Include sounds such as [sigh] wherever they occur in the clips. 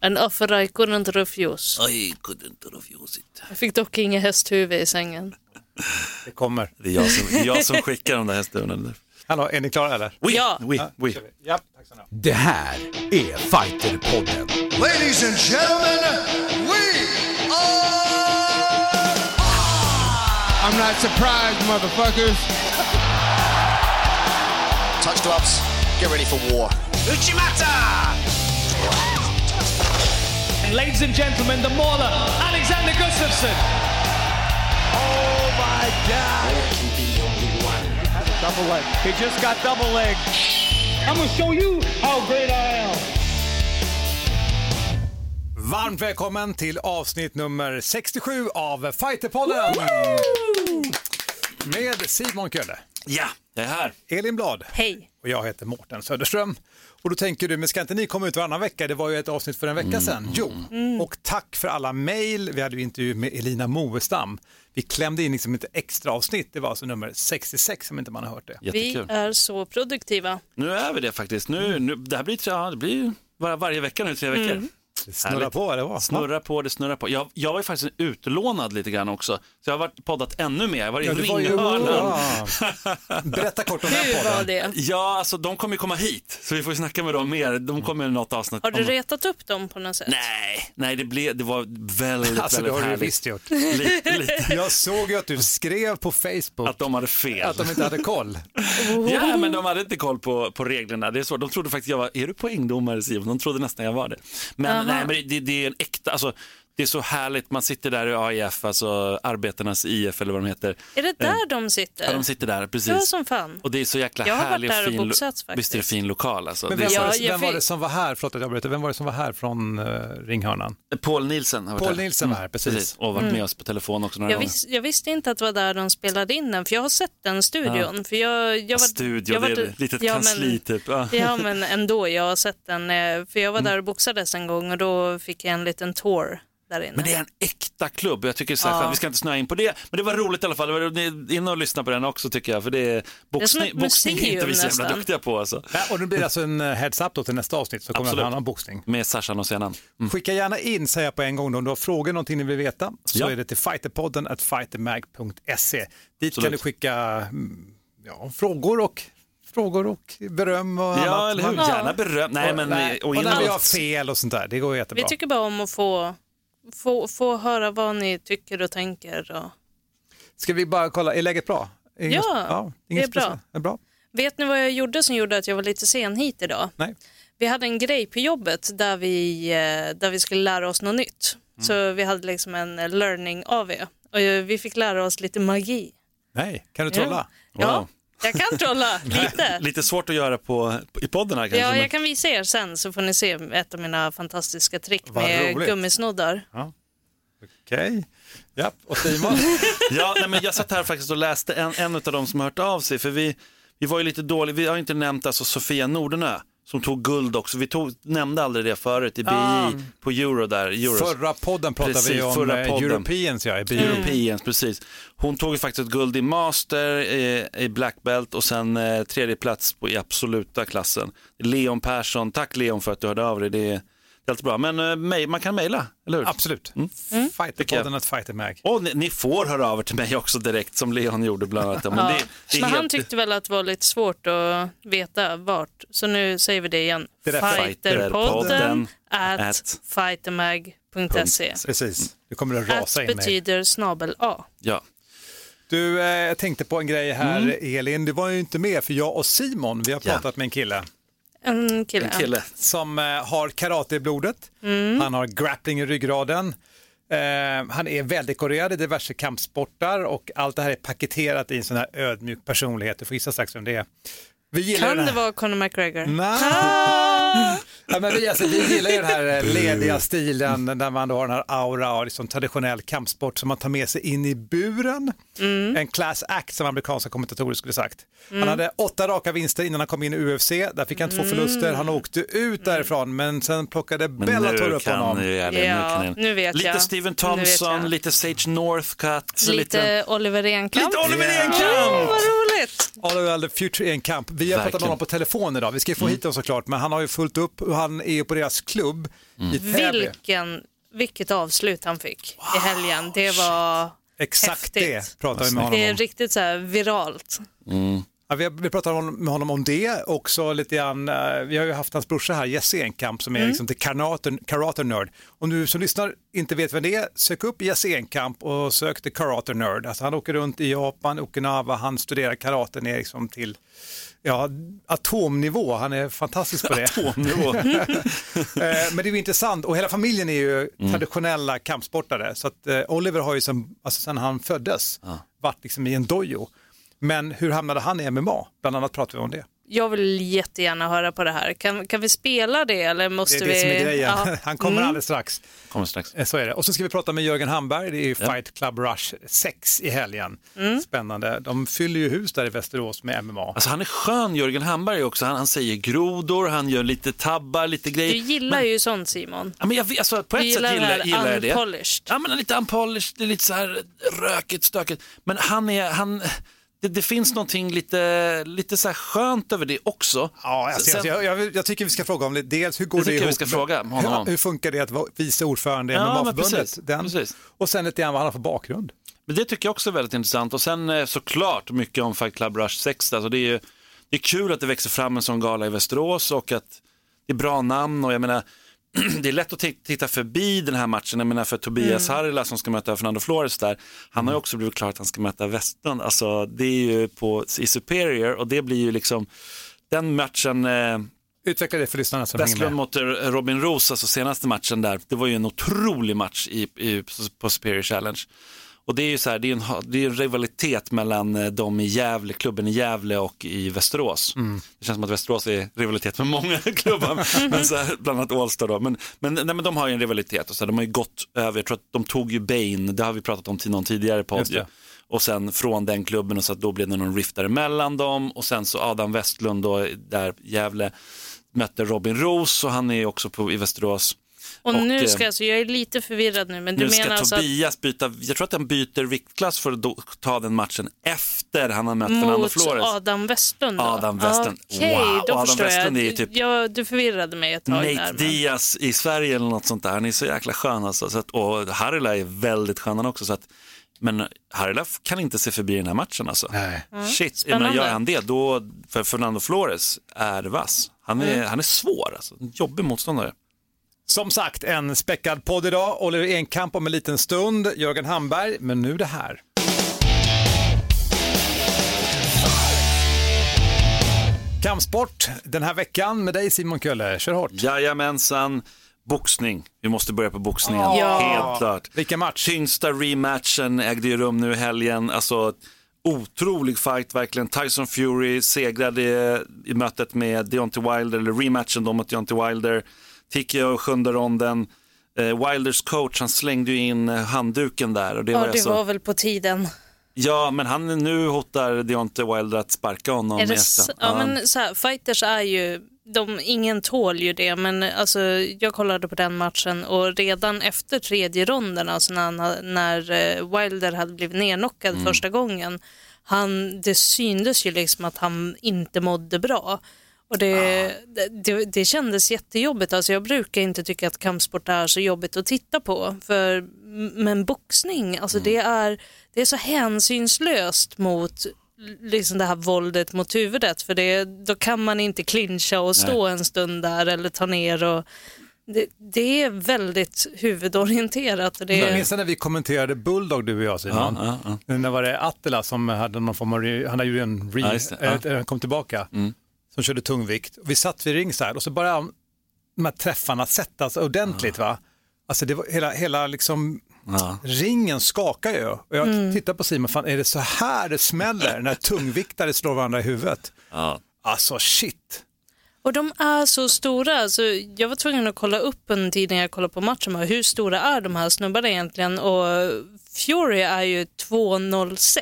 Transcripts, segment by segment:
En offer I couldn't refuse. I couldn't refuse it. Jag fick dock inget hästhuvud i sängen. Det kommer. Det är jag som, det är jag som skickar de där hästhuvudena. Hallå, är ni klara eller? Oui, Ja. oui, oui. Ja, tack så mycket. Det här är Fighterpodden. Ladies and gentlemen, we are. I'm not surprised, motherfuckers. Touch gloves. Get ready for war. Ladies and gentlemen, the mauler, Alexander Gustafsson. Oh my God. Double leg. He just got double leg. I'm gonna show you how great I am. Varmt välkommen till avsnitt nummer 67 av Fighterpodden. Med Simon Kölle, Ja, jag är här. Elin Blad Hej. och jag heter Mårten Söderström. Och då tänker du, men ska inte ni komma ut varannan vecka? Det var ju ett avsnitt för en vecka sedan. Jo, och tack för alla mejl. Vi hade ju intervju med Elina Moestam. Vi klämde in liksom ett extra avsnitt. Det var alltså nummer 66 om inte man har hört det. Vi Jättekul. är så produktiva. Nu är vi det faktiskt. Nu, nu, det här blir, tre- ja, det blir var, varje vecka nu, tre veckor. Det snurrar Härligt. på, eller vad? Snurra på, det snurrar på. Jag, jag var ju faktiskt utlånad lite grann också, så jag har varit poddat ännu mer. Jag var i Ja, det var ju... ringhörnan. Ja. [laughs] Berätta kort om den Hur var podden. det? Ja, alltså de kommer ju komma hit, så vi får ju snacka med dem mer. De kommer i något avsnitt. Har du om- retat upp dem på något sätt? Nej, nej det, blev, det var väldigt, Alltså det väldigt har du ju härligt. visst gjort. Lite, lite, Jag såg ju att du skrev på Facebook att de hade fel. att de inte hade koll. Ja, men de hade inte koll på, på reglerna. Det är så. De trodde faktiskt jag var, är du poängdomare Simon? De trodde nästan jag var det. Men nej, men det, det är en äkta, alltså, det är så härligt. Man sitter där i AIF, alltså arbetarnas IF eller vad de heter. Är det där de sitter? Ja, de sitter där, precis. som fan. Och det är så jäkla Jag har varit härlig där och fin, boxats faktiskt. Visst är det fin lokal alltså. Men det vem, är var så, det, Ja, jag vem var det som var här, förlåt att jag bryter, vem var det som var här från uh, ringhörnan? Paul Nielsen har varit Paul där. Nilsen var här, precis. Precis, och varit med oss på telefon också några Jag, gånger. vis, jag visste inte att det var där de spelade in den, för jag har sett den studion. För jag, jag var, Studio, jag var, det är ett litet ja, kansli men, typ. Ja. Ja, men ändå, jag har sett den. eh, För jag var där och boxades en gång och då fick jag en liten tour där inne. Men det är en äkta klubb. Jag tycker det är så här Ja. Vi ska inte snöa in på det. Men det var roligt i alla fall. Det in och lyssna på den också tycker jag. För det är, boxning, ett boxning är inte vi så jävla duktiga på. Alltså. Ja, och nu blir det alltså en eh, heads-up då till nästa avsnitt så kommer det Absolut. att handla om boxning. Med Sasha och senan. Mm. Skicka gärna in, säger jag på en gång, då, om du har frågor, någonting ni vill veta, så Ja. är det till fighterpodden at fightermag.se. Dit kan Absolut. du skicka mm, ja, frågor och frågor och beröm och Ja, annat. eller hur? Gärna beröm. Nej, men och och in när vi har fel och sånt där, det går jättebra. Vi tycker bara om att få, få, få höra vad ni tycker och tänker. Och... Ska vi bara kolla, är läget bra? Inget- Ja, inget det är bra. är bra. Vet ni vad jag gjorde som gjorde att jag var lite sen hit idag? Nej. Vi hade en grej på jobbet där vi, eh, där vi skulle lära oss något nytt. Mm. Så vi hade liksom en eh, learning AV och eh, vi fick lära oss lite magi. Nej, kan du trolla? Ja, Wow. Jag kan trolla lite. [laughs] Lite svårt att göra på, i podden här kanske. Ja, men- jag kan visa er sen så får ni se ett av mina fantastiska trick Vad med roligt. gummisnoddar. Okej. Ja, och Simon? [laughs] Ja, nej, men jag satt här faktiskt och läste en, en av dem som har hört av sig. För vi, vi var ju lite dåliga, vi har inte nämnt alltså Sofia Nordenö som tog guld också. Vi tog, nämnde aldrig det förut i BI Ah. på Euro där. Euros. Förra podden pratade vi Precis, om förra eh, podden. Europeans, ja, i bio. Europeans, precis. Hon tog ju faktiskt ett guld i master, i, i black belt och sen eh, tredje plats på, i absoluta klassen. Leon Persson, tack Leon för att du hörde av dig. Det är, det är alltid bra. Men eh, man kan mejla, eller hur? Absolut. Mm. Fighterpodden at fightermag. Och ni, ni får höra av er till mig också direkt som Leon gjorde bland annat. Men Ja. det, det Men han helt- tyckte väl att det var lite svårt att veta vart. Så nu säger vi det igen. Det Fighterpodden at at fightermag.se. Precis, det kommer att At rasa in mig. betyder snabel A. Ja. Du, eh, jag tänkte på en grej här, Mm. Elin. Du var ju inte med, för jag och Simon, vi har Ja. pratat med en kille En kille. En kille. som eh, har karate i blodet. Mm. Han har grappling i ryggraden. Eh, han är väldekorerad i diverse kampsportar och allt det här är paketerat i en sån här ödmjuk personlighet. Du får gissa strax vem det är. Kan det vara Conor McGregor? Nej. Ja, men vi, alltså, vi gillar ju den här eh, lediga stilen där man då har den här aura och liksom traditionell kampsport som man tar med sig in i buren. Mm. En class act som amerikanska kommentatorer skulle sagt. Han hade åtta raka vinster innan han kom in i UFC. Där fick han två Mm. förluster. Han åkte ut därifrån men sen plockade Men Bellator nu upp honom. eller, Ja, nu nu vet lite jag. Steven Nu Thompson, jag. lite Sage Northcutt. Lite Oliver Enkamp. lite Oliver. Enkamp! Åh, vad roligt! Oliver Future är en kamp. Vi har pratat med honom på telefon idag. Vi ska få hit honom såklart, men han har ju fullt upp och han är på deras klubb i Täby. Vilken, vilket avslut han fick i helgen. Det var Exakt häftigt. det pratar vi med honom Det är om. riktigt så här viralt. Ja, vi, vi pratade om- med honom om det också lite grann. eh, Vi har ju haft hans brorsa här, Jesse Enkamp, som är liksom the karate, karate nerd. Om du som lyssnar inte vet vem det är, sök upp Jesse Enkamp och sök the karate nerd. Alltså han åker runt i Japan, Okinawa, han studerar karate ner liksom till ja, atomnivå. Han är fantastisk på det. Atomnivå. [laughs] Eh, Men det är ju intressant och hela familjen är ju Mm. traditionella kampsportare. Så att eh, Oliver har ju sen, alltså han föddes varit liksom i en dojo. Men hur hamnade han i MMA? Bland annat pratar vi om det. Jag vill jättegärna höra på det här. Kan, kan vi spela det eller Det måste är vi? det som är grejen. Ja. [laughs] Han kommer Mm. alldeles strax. Kommer strax. Eh, Så är det. Och så ska vi prata med Jörgen Hamberg. Det är ju Fight Club Rush 6 i helgen. Mm. Spännande. De fyller ju hus där i Västerås med MMA. Alltså han är skön, Jörgen Hamberg också. Han, han säger grodor, han gör lite tabbar, lite grejer. Du gillar ju sånt Simon. Ja, men jag, alltså, på Du ett sätt gillar det gillar, jag det. unpolished. Ja, men lite unpolished, det är lite så här rökigt, stökigt. Men han är, han, det, det finns någonting lite, lite så här skönt över det också. Ja, alltså, Sen- jag, jag, jag tycker vi ska fråga om det. Dels hur går Det det, jag vi ihop? ska fråga om honom. hur, hur funkar det att vara vice ordförande i Ja, MMA-förbundet? Och sen lite grann vad han har för bakgrund. Men det tycker jag också är väldigt intressant. Och sen eh, såklart mycket om Fight Club Rush 6. Alltså det, är, ju- det är kul att det växer fram en sån gala i Västerås och att det är bra namn. Och jag menar, [clears throat] det är lätt att titta förbi den här matchen. Jag menar för Tobias Harila som ska möta Fernando Flores där. Han har ju också blivit klar att han ska möta Westlund. Alltså det är ju på, i Superior och det blir ju liksom den matchen. Eh, Utveckla det för lyssnarna som Westlund mot eh, Robin Roos, alltså senaste matchen där, det var ju en otrolig match i, i, på Superior Challenge. Och det är ju så här, det är en, det är en rivalitet mellan eh, de i Gävle, klubben i Gävle och i Västerås. Det känns som att Västerås är rivalitet med många [laughs] klubbar, [laughs] men så här, bland annat Allstar då. Men, men, nej, men de har ju en rivalitet och så här, de har ju gått över, jag tror att de tog ju Bane, det har vi pratat om till någon tidigare podd. Och sen från den klubben och så att då blev det någon rift däremellan dem och sen så Adam Westlund då, där Gävle mötte Robin Roos och han är också på, i Västerås. Och, Och, nu eh, ska alltså, jag är lite förvirrad nu, men du Nu ska menar alltså att Tobias byta, jag tror att han byter viktklass för att ta den matchen efter han har mött Fernando mot Flores. Adam Westlund då? Adam Westlund. Okej, Wow, då Adam Westlund jag. är ju typ- Ja, du förvirrade mig ett tag Nate där. men- Diaz i Sverige eller något sånt där. Han är så jäkla skön alltså. Så att, och Harila är väldigt skön han också. Så att, men Harila kan inte se förbi den här matchen alltså. Nej. Shit, jag menar, Spännande. gör han det då, för Fernando Flores är vass. Han är, Mm. han är svår alltså, en jobbig motståndare. Som sagt, en späckad podd idag. Oliver Enkamp om en liten stund, Jörgen Hamberg, men nu det här. Kampsport den här veckan med dig Simon Kölle. Kör hårt. Jajamensan, boxning. Vi måste börja på boxningen, Ja. helt klart. Vilken match. Tyngsta rematchen ägde ju rum nu i helgen. Alltså, otrolig fight verkligen. Tyson Fury segrade i mötet med Deontay Wilder, eller rematchen då mot Deontay Wilder. TKO sjunde ronden. Eh, Wilders coach, han slängde ju in eh, handduken där. Och det var Ja, det alltså, var väl på tiden. Ja, men han nu hotar Deontay Wilder att sparka honom. Är det s- ja, men så här, fighters är ju, de, ingen tål ju det, men alltså, jag kollade på den matchen och redan efter tredje ronden, alltså när, han, när eh, Wilder hade blivit nerknockad Mm. första gången, han, det syndes ju liksom att han inte mådde bra. Och det, det, det, det kändes jättejobbigt. Alltså jag brukar inte tycka att kampsport är så jobbigt att titta på. För, men boxning, alltså det, är, det är så hänsynslöst mot liksom det här våldet mot huvudet. För det, då kan man inte clincha och stå en stund där eller ta ner. Och, det, det är väldigt huvudorienterat. Det, Jag minns när vi kommenterade Bulldog du och jag Simon. Ja, ja, ja. När var det Attila som hade någon form av, han gjorde en re, Ja, just det, ja. Mm. Som körde tungvikt. Vi satt vid ringside och så började de här träffarna sättas ordentligt va. Alltså det var hela, hela liksom Ja. ringen skakar ju. Och jag tittar på Simon, fan är det så här det smäller när tungviktare slår varandra i huvudet? Ja. Alltså shit. Och de är så stora. Alltså, jag var tvungen att kolla upp en tid när jag kollade på matchen. Hur stora är de här snubbarna egentligen? Och Fury är ju 2,06.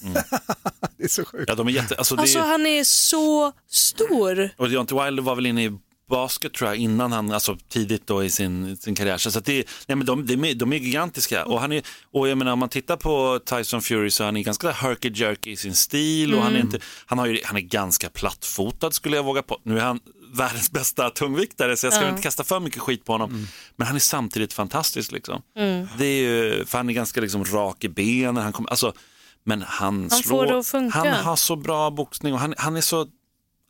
[laughs] Det är så sjukt. Ja, de är jätte... Alltså, det Alltså han är så stor. Och Deontay Wilder var väl inne i basket tror jag innan han, alltså tidigt då i sin, sin karriär. Så att det, nej men de, de, är, de är gigantiska och, han är, och jag menar om man tittar på Tyson Fury så är han är ganska herky-jerky i sin stil och han är, inte, han, har ju, han är ganska plattfotad skulle jag våga på. Nu är han världens bästa tungviktare så jag ska Ja. inte kasta för mycket skit på honom. Men han är samtidigt fantastisk liksom. Det är ju, för han är ganska liksom rak i benen, han kommer, alltså, men han, Han slår, får det att funka. han har så bra boxning och han, han är så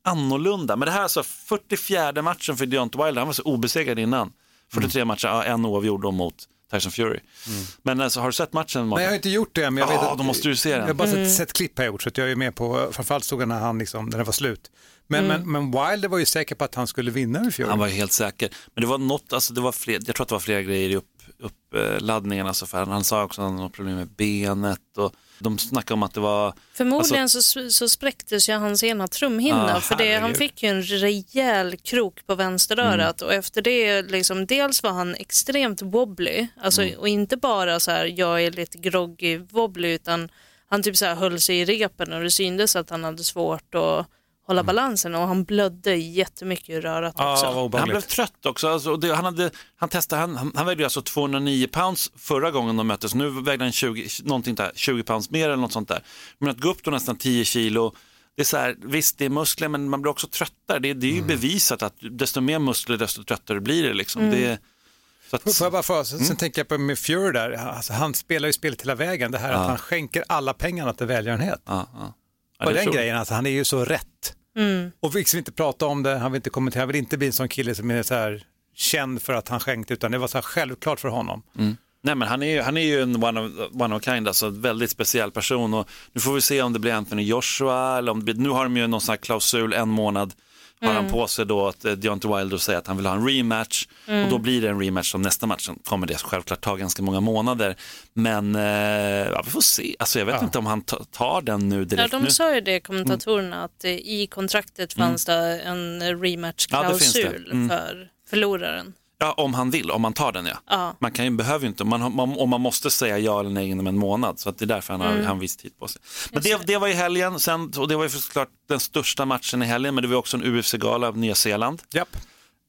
annorlunda. Men det här är alltså 44 matchen för Deontay Wilder, han var så obesegrad innan. 43 matcher, ja, en oavgjord mot Tyson Fury. Men alltså, har du sett matchen? Nej, Mårten? jag har inte gjort det, men jag vet att... då måste du se den. Jag har bara Mm. sett, sett klipp har jag gjort, så att jag är med på, framförallt stod jag när han liksom, när det var slut. Men, Mm. men, men Wilder var ju säker på att han skulle vinna i fjol. Han var helt säker. Men det var något, alltså det var fler, jag tror att det var flera grejer i upp, uppladdningen. Alltså för han sa också att han hade problem med benet och de snackade om att det var Förmodligen så, så spräcktes ju hans ena trumhinna Ah, för det, han fick ju en rejäl krok på vänsterörat Mm. och efter det, liksom, dels var han extremt wobbly alltså, Mm. och inte bara så här jag är lite groggy wobbly utan han typ så här höll sig i repen och det syntes att han hade svårt att hålla balansen och han blödde jättemycket i rörat Ja, också. vad Han blev trött också. Alltså, det, han, hade, han, testade, han, han, vägde ju alltså 209 pounds förra gången de möttes. Nu vägde han 20, någonting där, 20 pounds mer eller något sånt där. Men att gå upp då nästan 10 kilo, det är så här, visst det är muskler men man blir också tröttare. Det, det är ju bevisat att desto mer muskler desto tröttare blir det. Liksom. det så att, Får jag bara fråga, sen, Mm. sen tänker jag på med Fury där, alltså, han spelar ju spelet hela vägen, det här att han skänker alla pengarna till välgörenhet. ja, ja. Ja, och det den tror grejen, alltså, han är ju så rätt. Mm. Och vi vill inte prata om det, han vill inte kommentera, han vill inte bli en sån kille som är så här känd för att han skänkte, utan det var så här självklart för honom. Nej, men han är ju, han är ju en one of, one of kind, alltså en väldigt speciell person. Och nu får vi se om det blir Anthony Joshua, eller om det blir, nu har de ju någon sån här klausul, en månad har han på sig då att eh, Deontay Wilder säger att han vill ha en rematch och då blir det en rematch som nästa match. Sen kommer det självklart ta ganska många månader. Men eh, ja, vi får se, alltså jag vet inte om han ta- tar den nu Ja, direkt. de nu. sa ju det, kommentatorerna, att eh, i kontraktet fanns det en Ja, det rematch-klausul finns det. Mm. för förloraren. Ja, om han vill, om man tar den ja. Ja. Man kan behöver ju inte, man, man, och man måste säga ja eller nej inom en månad. Så att det är därför han har Mm. han viss tid på sig. Men det, det var i helgen, sen, och det var ju såklart den största matchen i helgen, men det var också en UFC-gala av Nya Zeeland. Japp.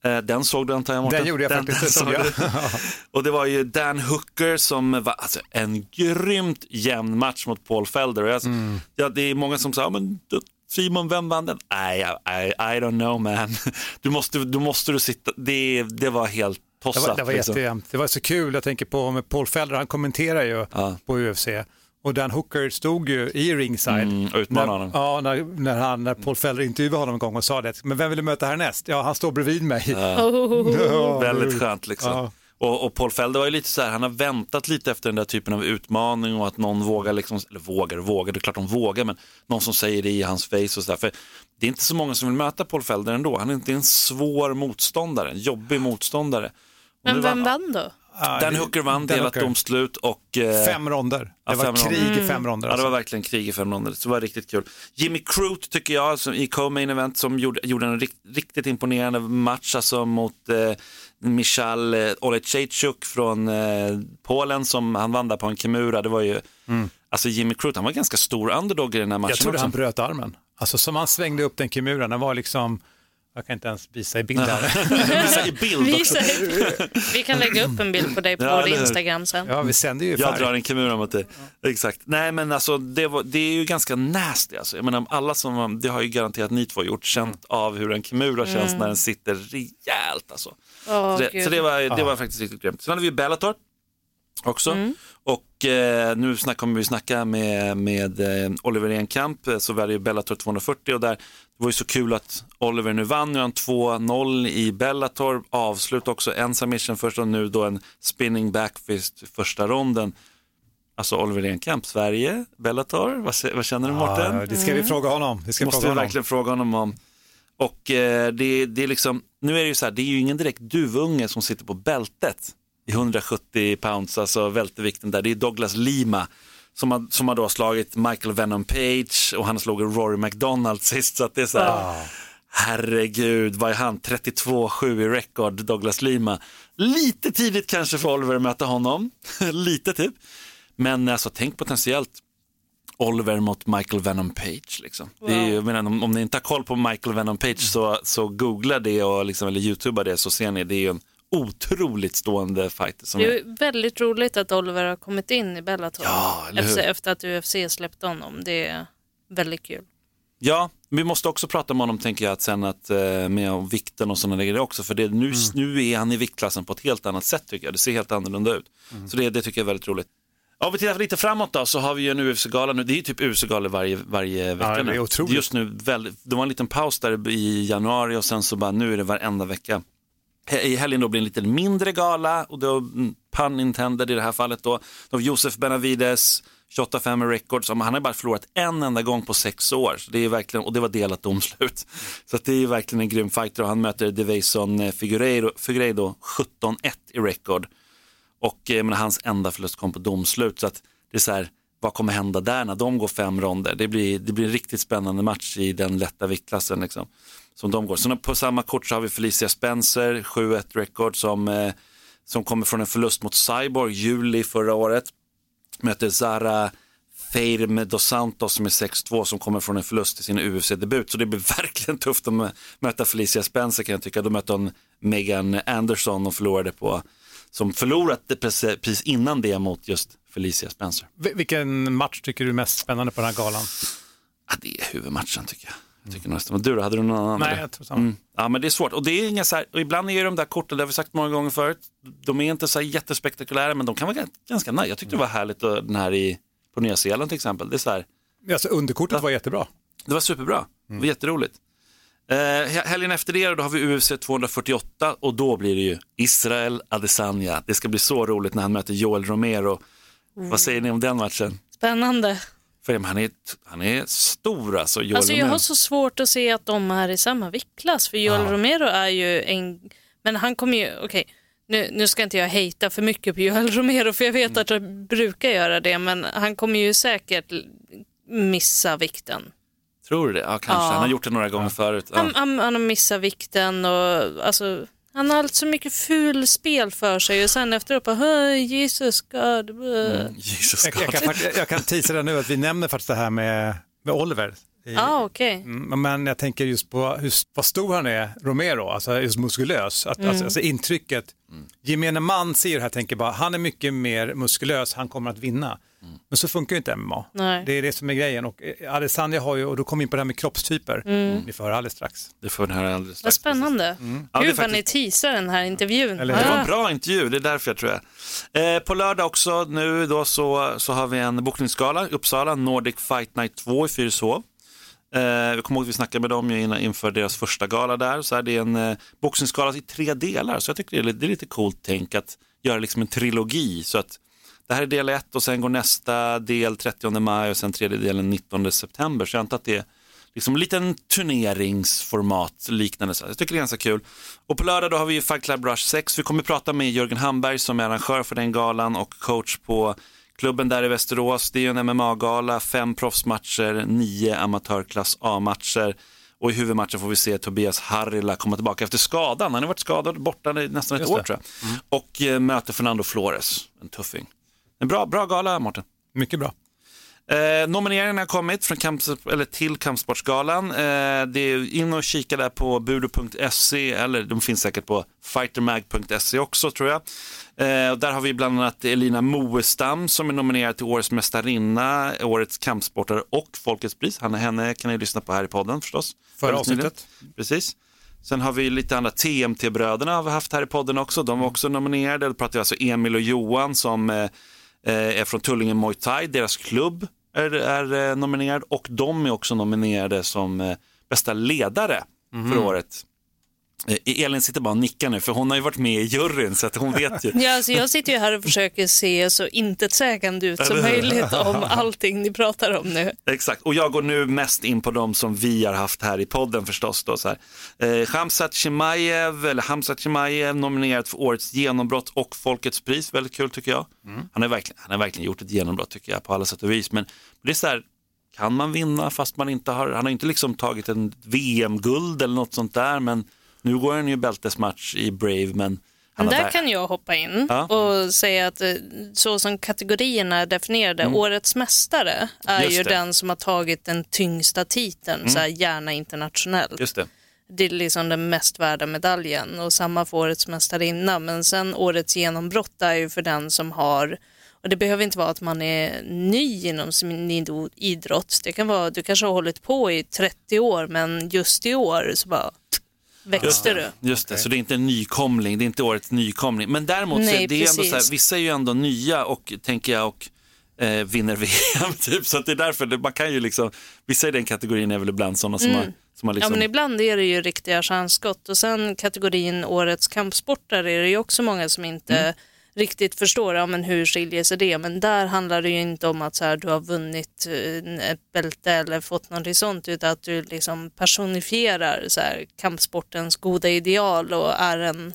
Eh, Den såg du antar jag Mårten? Den gjorde jag faktiskt, det såg såg jag. [laughs] Och det var ju Dan Hooker som var alltså, en grymt jämn match mot Paul Felder. Och jag, Mm. ja, det är många som säger, men Simon, vem vann den? I, I, I don't know man. Du måste, du måste du sitta, det, det var helt Det tossat. var, det var liksom. jättejämnt. Det var så kul, jag tänker på Paul Felder, han kommenterar ju Ja. på UFC. Och Dan Hooker stod ju i ringside. Mm, när, honom. Ja, när, när, han, när Paul Felder intervjuade honom en gång och sa det. Men vem vill du möta härnäst? Ja, han står bredvid mig. Ja, [laughs] Väldigt skönt liksom. Ja. Och, och Paul Felder var ju lite så här, han har väntat lite efter den där typen av utmaning och att någon vågar, liksom, eller vågar och vågar, det är klart de vågar, men någon som säger det i hans face och sådär. För det är inte så många som vill möta Paul Felder ändå. Han är inte en svår motståndare, en jobbig motståndare. Men vem vann- då? Dan det- Hooker vann, Dan delat Hooker. domslut och... eh, Fem ronder. Det Ja, var fem ronder. krig i fem ronder. Ja, det Alltså. var verkligen krig i fem ronder. Så det var riktigt kul. Jimmy Crute tycker jag, som i co-main event, som gjorde, gjorde en rikt, riktigt imponerande match alltså, mot eh, Michal eh, Olejczyk från eh, Polen som han vann där på en Kimura. Det var ju, alltså Jimmy Crute, han var ganska stor underdog i den här matchen Jag trodde också. han bröt armen. Alltså som han svängde upp den kimuran, den var liksom, jag kan inte ens visa i bild här. [laughs] Visa i bild Vi, också. vi kan lägga upp en bild på dig på Ja, vår? Instagram sen. Ja, vi sänder ju Jag drar en Kimura mot dig. Exakt. Nej men alltså det, var, det är ju ganska nasty alltså. Jag menar alla som, det har ju garanterat ni två gjort, känt av hur en Kimura känns när den sitter rejält alltså. Åh, så det, så det, var, det var faktiskt riktigt grymt. Sen hade vi Bellator också. Och eh, nu snack, kommer vi snacka med, med eh, Oliver Enkamp, eh, så hade ju Bellator 240 och där, det var ju så kul att Oliver nu vann, nu har han 2-0 i Bellator, avslut också, en submission först och nu då en spinning backfist första ronden. Alltså Oliver Enkamp, Sverige, Bellator, vad, vad känner du Mårten? Ja, det ska vi fråga honom. Det ska vi måste fråga vi honom. verkligen fråga honom om. Och eh, det, det är liksom, nu är det ju så här, det är ju ingen direkt duvunge som sitter på bältet i 170 pounds, alltså vältevikten där. Det är Douglas Lima som har, som har då slagit Michael Venom Page och han slog Rory McDonald sist. Så att det är så här, herregud, vad är han? 32-7 i rekord, Douglas Lima. Lite tidigt kanske för Oliver att möta honom, [laughs] lite typ. Men alltså tänk potentiellt Oliver mot Michael Venom Page. Liksom. Det är, jag menar, om, om ni inte har koll på Michael Venom Page så, så googla det och liksom, eller youtuba det så ser ni. Det är en otroligt stående fighter. Som Det är, är väldigt roligt att Oliver har kommit in i Bellator Ja, efter, efter att UFC släppte honom. Det är väldigt kul. Ja, vi måste också prata med honom tänker jag att sen att, eh, med om vikten och sådana grejer också. För det, nu, Mm. nu är han i viktklassen på ett helt annat sätt tycker jag. Det ser helt annorlunda ut. Mm. Så det, det tycker jag är väldigt roligt. Ja, Om vi tittar lite framåt då så har vi ju en UFC-gala nu. Det är ju typ UFC-galor varje, varje vecka det är nu. otroligt. Just nu, det var en liten paus där i januari och sen så bara nu är det varenda vecka. I helgen då blir det en lite mindre gala och då, mm, pun intended i det här fallet då, då Josef Benavides, 28-5 records, han har bara förlorat en enda gång på sex år. Så det är verkligen, och det var delat domslut. [laughs] Så det är verkligen en grym fighter och han möter Devason eh, Figueiredo, Figueiredo 17-1 i record. Och eh, men hans enda förlust kom på domslut. Så att det är så här, vad kommer hända där när de går fem ronder? Det blir, det blir en riktigt spännande match i den lätta viktklassen. Liksom, som de går. Så på samma kort så har vi Felicia Spencer, 7-1 record som, eh, som kommer från en förlust mot Cyborg juli förra året. Möter Zara Feirme dos Santos som är 6-2 som kommer från en förlust i sin UFC-debut. Så det blir [laughs] verkligen tufft att möta Felicia Spencer kan jag tycka. Då mötte hon Megan Anderson och förlorade på, som förlorat precis innan det mot just Felicia Spencer. Vi- Vilken match tycker du är mest spännande på den här galan? Ja, det är huvudmatchen tycker jag. jag tycker nästan. Men Du då, hade du någon annan? Nej, jag tror samma. Mm. Ja, men det är svårt. Och det är inga så här, och ibland är de där korten, det har vi sagt många gånger förut, de är inte så här jättespektakulära, men de kan vara gan- ganska nice. Jag tyckte det var härligt, och den här i, på Nya Zeeland till exempel. Det är så här, Alltså, underkortet var jättebra. det var superbra, det var jätteroligt. Eh, he- helgen efter det då har vi UFC 248 och då blir det ju Israel Adesanya. Det ska bli så roligt när han möter Joel Romero. Vad säger ni om den matchen? Spännande. För han är, han är stor alltså, Joel Alltså jag Romero. har så svårt att se att de är i samma viktklass för Joel Romero är ju en, men han kommer ju, okej, nu, nu ska inte jag hejta för mycket på Joel Romero för jag vet Mm. att jag brukar göra det men han kommer ju säkert missa vikten. Tror du det? Ja, kanske. Ja. Han har gjort det några gånger förut. Ja. Han, han, han har missat vikten och alltså han har allt så mycket ful spel för sig och sen efteråt bara "Hey, Jesus God. Mm. Jesus Jag, jag, God. kan, jag kan teasa det nu att vi nämner faktiskt det här med, med Oliver. I, Ja, okej. Mm, Men jag tänker just på hur, vad stor han är, Romero, alltså just muskulös. Att, Mm. alltså, alltså intrycket, gemene man ser det här tänker bara, han är mycket mer muskulös, han kommer att vinna. Men så funkar ju inte MMA. Nej. Det är det som är grejen. Och eh, Adesanya har ju, och då kommer vi in på det här med kroppstyper, ni får höra alldeles strax. Det får den här alldeles Vad strax. spännande. Ja, det är Gud vad ni teasar den här intervjun. Eller- Det var Ah. en bra intervju, det är därför jag tror jag. Eh, på lördag också nu då så, så har vi en bokningsgala i Uppsala, Nordic Fight Night 2 i Fyrishov. Eh, jag kommer ihåg att vi snackade med dem innan, inför deras första gala där. Så är det en eh, boxningsgala i tre delar, så jag tycker det är, lite- det är lite coolt tänk att göra liksom en trilogi. Så att det här är del ett och sen går nästa del 30 maj och sen tredje delen 19 september. Så jag antar att det är liksom en liten turneringsformat liknande. Så jag tycker det är ganska kul. Och på lördag då har vi ju Fight Club Rush 6. Vi kommer prata med Jörgen Hamberg som är arrangör för den galan och coach på klubben där i Västerås. Det är ju en MMA-gala, fem proffsmatcher, nio amatörklass A-matcher. Och i huvudmatchen får vi se Tobias Harila komma tillbaka efter skadan. Han har varit skadad borta i nästan ett år det. tror jag. Och eh, möter Fernando Flores, en tuffing. En bra, bra gala, Mårten. Mycket bra. Eh, nomineringarna har kommit från kamp, eller till Kampsportsgalan. Eh, det är in och kika där på budo.se eller de finns säkert på fightermag.se också tror jag. Eh, och där har vi bland annat Elina Moestam som är nominerad till Årets mästarinna, Årets kampsportare och Folkets pris. Han, henne kan ni lyssna på här i podden förstås. Förra avsnittet. Precis. Sen har vi lite andra TMT-bröderna har vi haft här i podden också. De var också nominerade. Då pratar vi alltså Emil och Johan som eh, eh, är från Tullinge Muay Thai. Deras klubb är, är eh, nominerad och de är också nominerade som eh, bästa ledare för året. Eh, Elin sitter bara och nickar nu för hon har ju varit med i juryn så att hon vet ju. Ja, alltså jag sitter ju här och försöker se så intetsägande ut som möjligt om allting ni pratar om nu. Exakt, och jag går nu mest in på de som vi har haft här i podden förstås. Då, så här. Eh, Hamzat Chimaev, eller Hamzat Chimaev nominerad för årets genombrott och Folkets pris, väldigt kul tycker jag. Han, har verkligen, han har verkligen gjort ett genombrott tycker jag på alla sätt och vis. Men det är så här, kan man vinna fast man inte har, han har inte liksom tagit en VM-guld eller något sånt där, men nu går han ju bältesmatch i Brave, men Men där kan jag hoppa in Ja. och säga att eh, så som kategorierna är definierade, årets mästare är Mm. Ju. Mm. den som har tagit den tyngsta titeln, så här, gärna internationellt. Just det. Det är liksom den mest värda medaljen och samma för årets mästarinna. Men sen årets genombrott är ju för den som har, och det behöver inte vara att man är ny inom sin idrott. Det kan vara, du kanske har hållit på i 30 år men just i år så bara växte du. Just det, så det är inte en nykomling, det är inte årets nykomling. Men däremot så Nej, är det ändå så här, vissa är ju ändå nya och tänker jag och eh, vinner VM [laughs] typ. Så att det är därför, det, man kan ju liksom, vissa i den kategorin är väl ibland sådana som har, som har Ja, liksom, men ibland är det ju riktiga stjärnskott och sen kategorin årets kampsportare är det ju också många som inte Mm. Riktigt förstår ja, men hur skiljer sig det. Men där handlar det ju inte om att så här, du har vunnit eh, ett bälte eller fått något sånt utan att du liksom personifierar så här, kampsportens goda ideal och är en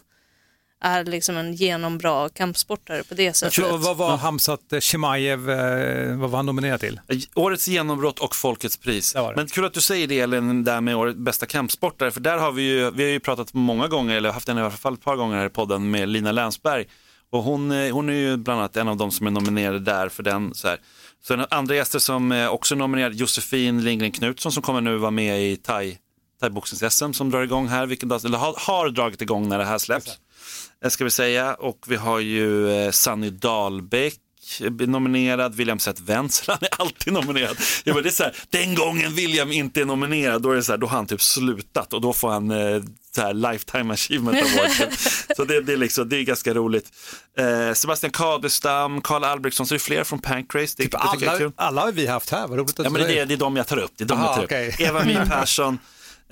är liksom en genombra kampsportare på det sättet. Så, vad var Hamzat eh, Chimaev, eh, vad var han nominerad till? Årets genombrott och Folkets pris. Det det. Men kul att du säger det, Elin, där med årets bästa kampsportare, för där har vi ju, vi har ju pratat många gånger, eller haft en i alla fall ett par gånger här i podden med Lina Länsberg. Och hon, eh, hon är ju bland annat en av de som är nominerade där för den. Så här. Sen andra gäster som eh, också är nominerade, Josefin Lindgren Knutsson som kommer nu vara med i thai, thaiboxnings-SM som drar igång här, vilken dag, eller har, har dragit igång när det här släpps. eh, Ska vi säga. Och vi har ju Sanny Dahlbäck nominerad, William Zett Wenzel, [laughs] han är alltid nominerad. Jag bara, det är så här, den gången William inte är nominerad, då, är det så här, då har han typ slutat och då får han eh, så här, lifetime achievement award. [laughs] så det, det, är liksom, det är ganska roligt. Eh, Sebastian Kadestam, Karl Albrektsson, så det är fler från Pancrase. Det, Typ det jag är alla, kul. alla har vi haft här, vad roligt att Ja, men det, är, det är de jag tar upp. Det är de Aha, jag tar okej. upp. Eva My [laughs] Persson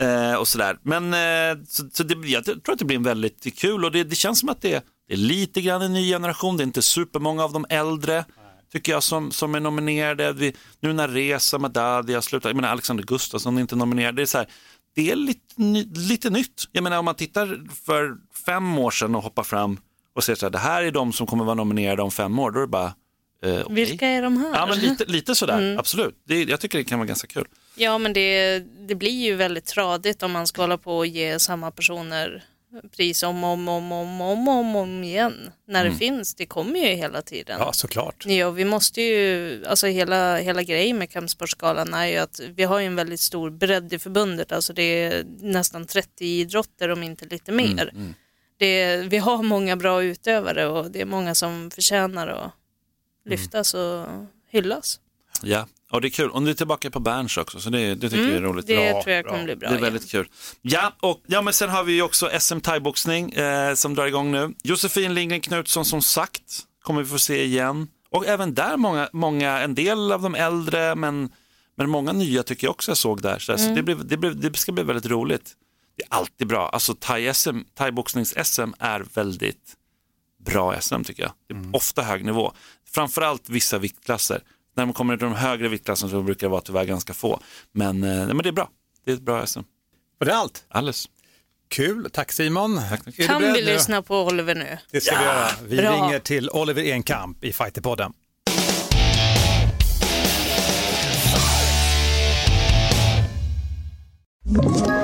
eh, och sådär. Men eh, så, så det, jag tror att det blir en väldigt kul och det, det känns som att det, det är lite grann en ny generation. Det är inte supermånga av de äldre tycker jag som, som är nominerade. Vi, nu när Reza Madadi har slutat, jag menar Alexander Gustafsson är inte nominerad. Det är, så här, det är lite, lite nytt. Jag menar om man tittar för fem år sedan och hoppar fram och ser så här, det här är de som kommer vara nominerade om fem år. Då är det bara, eh, okej. Vilka är de här? Ja, men lite, lite sådär, Mm. absolut. Det, jag tycker det kan vara ganska kul. Ja, men det, det blir ju väldigt tradigt om man ska hålla på och ge samma personer pris om och om, om, om, om, om, om igen. När det finns, det kommer ju hela tiden. Ja, såklart. Ja, vi måste ju, alltså hela, hela grejen med kampsportsgalan är ju att vi har ju en väldigt stor bredd i förbundet, alltså det är nästan 30 idrotter om inte lite mer. Det är, vi har många bra utövare och det är många som förtjänar att lyftas och hyllas. Ja, och det är kul. Och nu är tillbaka på Berns också, så det, det tycker jag är roligt. Det Bra, tror jag bra. kommer bli bra. Det är igen. väldigt kul. Ja, och ja, men sen har vi ju också SM thaiboxning eh, som drar igång nu. Josefin Lindgren Knutsson som sagt kommer vi få se igen. Och även där många, många en del av de äldre men, men många nya tycker jag också jag såg där. Så, alltså, det, blev, det, blev, det ska bli väldigt roligt. Det är alltid bra. Alltså thaiboxnings-SM är väldigt bra SM tycker jag. Det är ofta hög nivå. Framförallt vissa viktklasser. När man kommer till de högre viktklasserna så brukar det vara tyvärr ganska få. Men, eh, nej, men det är bra. Det är ett bra SM. Var det allt? Alldeles. Kul, tack Simon. Tack, Kan vi nu? lyssna på Oliver nu? Det ska vi göra. Vi Bra. ringer till Oliver Enkamp i Fighterpodden. Ett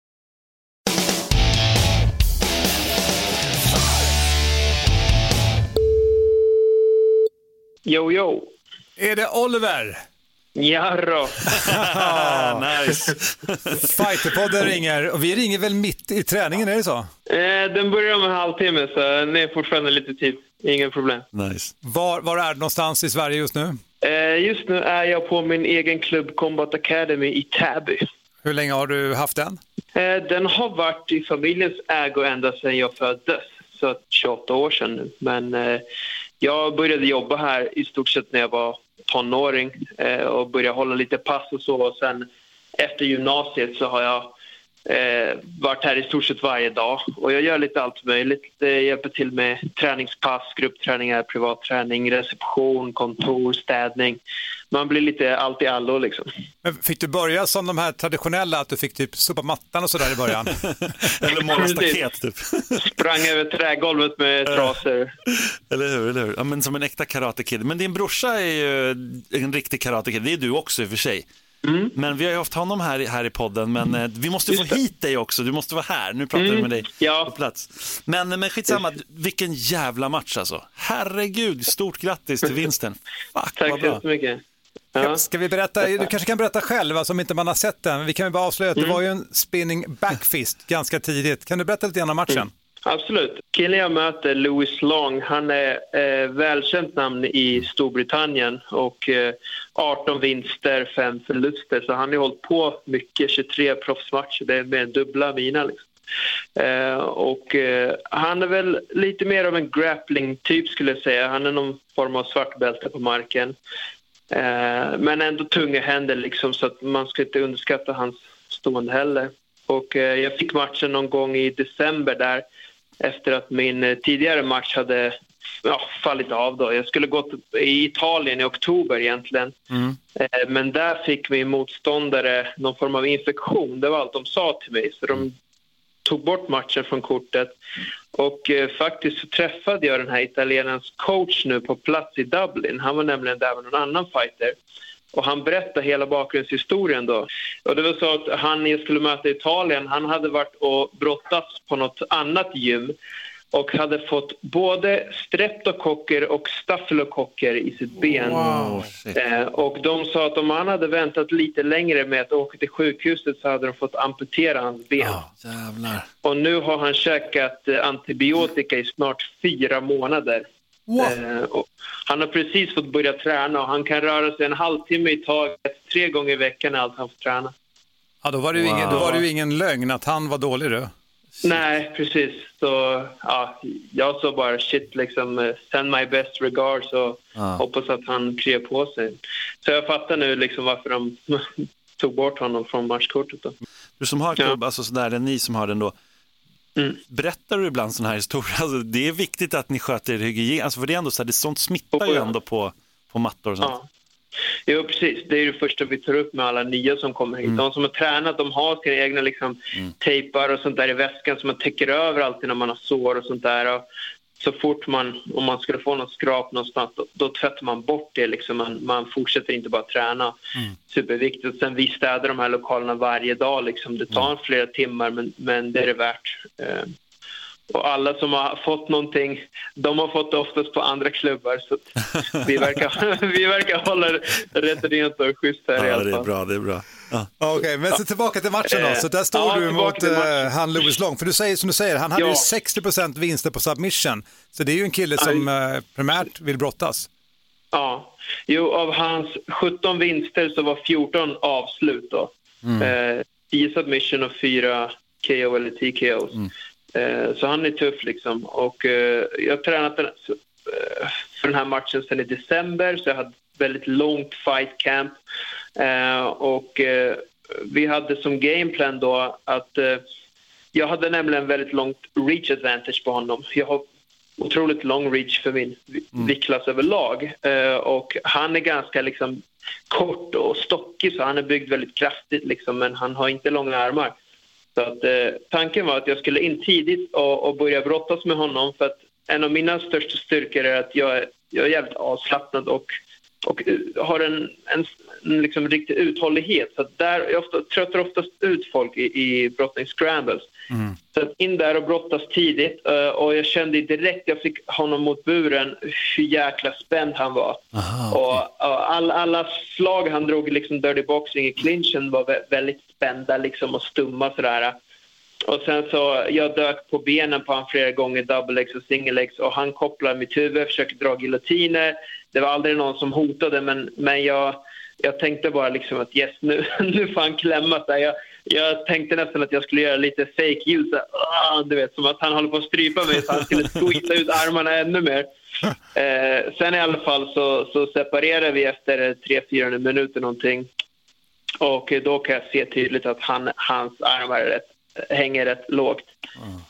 Jo, jo. Är det Oliver? Jarrå. [laughs] nice. Fighterpodden ringer och vi ringer väl mitt i träningen, är det så? Eh, den börjar om en halvtimme så det är fortfarande lite tid. Inga problem. nice. Var, var är du någonstans i Sverige just nu? Eh, just nu är jag på min egen klubb Combat Academy i Täby. Hur länge har du haft den? Eh, den har varit i familjens ägo ända sedan jag föddes, så 28 år sedan nu. Men eh, jag började jobba här i stort sett när jag var tonåring eh, och började hålla lite pass och så. Och sen efter gymnasiet så har jag eh, varit här i stort sett varje dag och jag gör lite allt möjligt. Jag hjälper till med träningspass, gruppträningar, privatträning, reception, kontor, städning. Man blir lite allt i allo liksom. Men fick du börja som de här traditionella, att du fick typ sopa mattan och sådär i början? [laughs] Eller måla staket typ. Sprang över trägolvet med trasor. Eller hur, eller hur? Ja, men som en äkta karatekid. Men din brorsa är ju en riktig karatekid, det är du också i och för sig. Mm. Men vi har ju haft honom här, här i podden, men eh, vi måste få hit dig också. Du måste vara här. Nu pratar Mm, vi med dig ja. på plats. Men, men skitsamma, vilken jävla match alltså. Herregud, stort grattis till vinsten. Fuck, Tack så jättemycket. Ja. ska vi berätta, du kanske kan berätta själv, alltså, om inte man har sett den. Vi kan ju bara avslöja att det var ju en spinning backfist ganska tidigt. Kan du berätta lite grann om matchen? Absolut. Killen jag möter, Louis Long, han är eh, välkänt namn i Storbritannien och eh, 18 vinster, 5 förluster. Så han har hållit på mycket, 23 proffsmatcher, det är mer än dubbla mina. Liksom. Eh, och eh, han är väl lite mer av en grappling-typ skulle jag säga. Han är någon form av svartbälte på marken. Eh, men ändå tunga händer liksom så att man ska inte underskatta hans stående heller. Och eh, jag fick matchen någon gång i december där efter att min eh, tidigare match hade ja, fallit av. Då. Jag skulle gått i Italien i oktober egentligen. Eh, Men där fick min motståndare någon form av infektion. Det var allt de sa till mig. Så de tog bort matchen från kortet. Och eh, faktiskt så träffade jag den här italienarens coach nu på plats i Dublin. Han var nämligen där med någon annan fighter. Och han berättade hela bakgrundshistorien då. Och det var så att han jag skulle möta i Italien, han hade varit och brottats på något annat gym och hade fått både streptokocker och stafylokocker i sitt ben. Eh, och de sa att om han hade väntat lite längre med att åka till sjukhuset så hade de fått amputera hans ben. Jävlar. Och nu har han käkat eh, antibiotika i snart fyra månader. Eh, och han har precis fått börja träna och han kan röra sig en halvtimme i taget, tre gånger i veckan är allt han får träna. Ja, då var det ju ingen, då var det ju ingen lögn att han var dålig du. Nej, precis. Så ja, jag sa bara shit, liksom, send my best regards och Ja. hoppas att han kryar på sig. Så jag fattar nu liksom varför de [laughs] tog bort honom från matchkortet. Då. Du som har klubb, alltså sådär, eller ni som har den då. Mm. Berättar du ibland sådana här historier? Alltså, det är viktigt att ni sköter er hygien, alltså, för det är ändå så här, det, sånt smittar ju Oh, ja. ändå på, på mattor och sånt. Ja. Jo, precis. Det är det första vi tar upp med alla nya som kommer hit. De som har tränat, de har sina egna liksom, tejpar och sånt där i väskan som man täcker över alltid när man har sår och sånt där. Och så fort man, om man skulle få något skrap någonstans, då, då tvättar man bort det. Liksom. Man, man fortsätter inte bara träna. Superviktigt. Sen vi städar de här lokalerna varje dag. Liksom. Det tar flera timmar, men, men det är det värt. Eh, och alla som har fått någonting, de har fått det oftast på andra klubbar. Så [laughs] vi, verkar, [laughs] vi verkar hålla rätt rent och schysst här i Ja, alla det är fall. bra, det är bra. Ja. Okej, men så tillbaka till matchen då. Så där står Ja, du mot eh, han Louis Long. För du säger som du säger, han hade Ja. ju 60% vinster på submission. Så det är ju en kille som eh, primärt vill brottas. Ja. Jo, av hans 17 vinster så var 14 avslut då. Eh, 10 submission och 4 KO eller TKOs. Eh, så han är tuff liksom. Och eh, jag har tränat eh, för den här matchen sedan i december så jag hade väldigt långt fight camp. Eh, och eh, vi hade som gameplan då att eh, jag hade nämligen väldigt långt reach advantage på honom. Jag har otroligt lång reach för min vi- viktklass överlag. Eh, och han är ganska liksom kort och stockig så han är byggd väldigt kraftigt liksom, men han har inte långa armar. Så att, eh, tanken var att jag skulle in tidigt och, och börja brottas med honom för att en av mina största styrkor är att jag, är- jag är jävligt avslappnad och, och eh, har en, en, en liksom riktig uthållighet. Så att där, jag ofta, tröttar oftast ut folk i, i brottning-scrambles. Så in där och brottas tidigt eh, och jag kände direkt jag fick honom mot buren hur jäkla spänd han var. och, och all, alla slag han drog i liksom dirty boxing i clinchen var vä- väldigt spända liksom och stumma sådär. Och sen så, jag dök på benen på honom flera gånger, double legs och single legs och han kopplar mitt huvud, försöker dra giljotiner. Det var aldrig någon som hotade men, men jag, jag tänkte bara liksom att yes, nu, [laughs] nu får han klämma sig. Jag, jag tänkte nästan att jag skulle göra lite fake ljud, så "Ah", du vet, som att han håller på att strypa mig så han skulle squeeza ut armarna ännu mer. [laughs] Eh, sen i alla fall så, så separerar vi efter tre, fyra minuter någonting. Och då kan jag se tydligt att han, hans armar rätt hänger rätt lågt.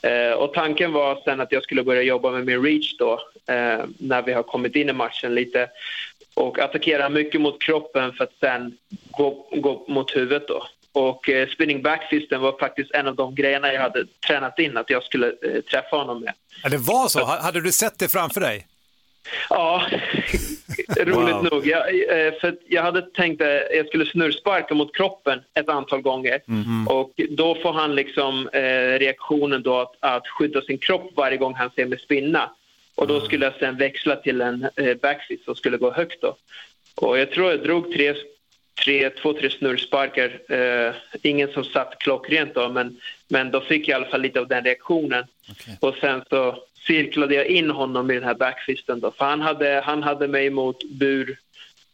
Eh, och tanken var sen att jag skulle börja jobba med min reach då, eh, när vi har kommit in i matchen lite och attackera mycket mot kroppen för att sen gå, gå mot huvudet då. Och eh, spinning backfisten var faktiskt en av de grejerna jag hade tränat in att jag skulle eh, träffa honom med. Ja, det var så? Ha- Hade du sett det framför dig? Ja, [laughs] roligt Wow. nog. Jag, eh, för jag hade tänkt att jag skulle snurrsparka mot kroppen ett antal gånger. Och då får han liksom eh, reaktionen då att, att skydda sin kropp varje gång han ser mig spinna. Och då skulle jag sen växla till en eh, backfist som skulle gå högt då. Och jag tror jag drog tre, tre, två, tre snurrsparkar. Eh, ingen som satt klockrent då, men, men då fick jag i alla fall lite av den reaktionen. Och sen så cirklade jag in honom i den här backfisten då, för han hade, han hade mig mot bur,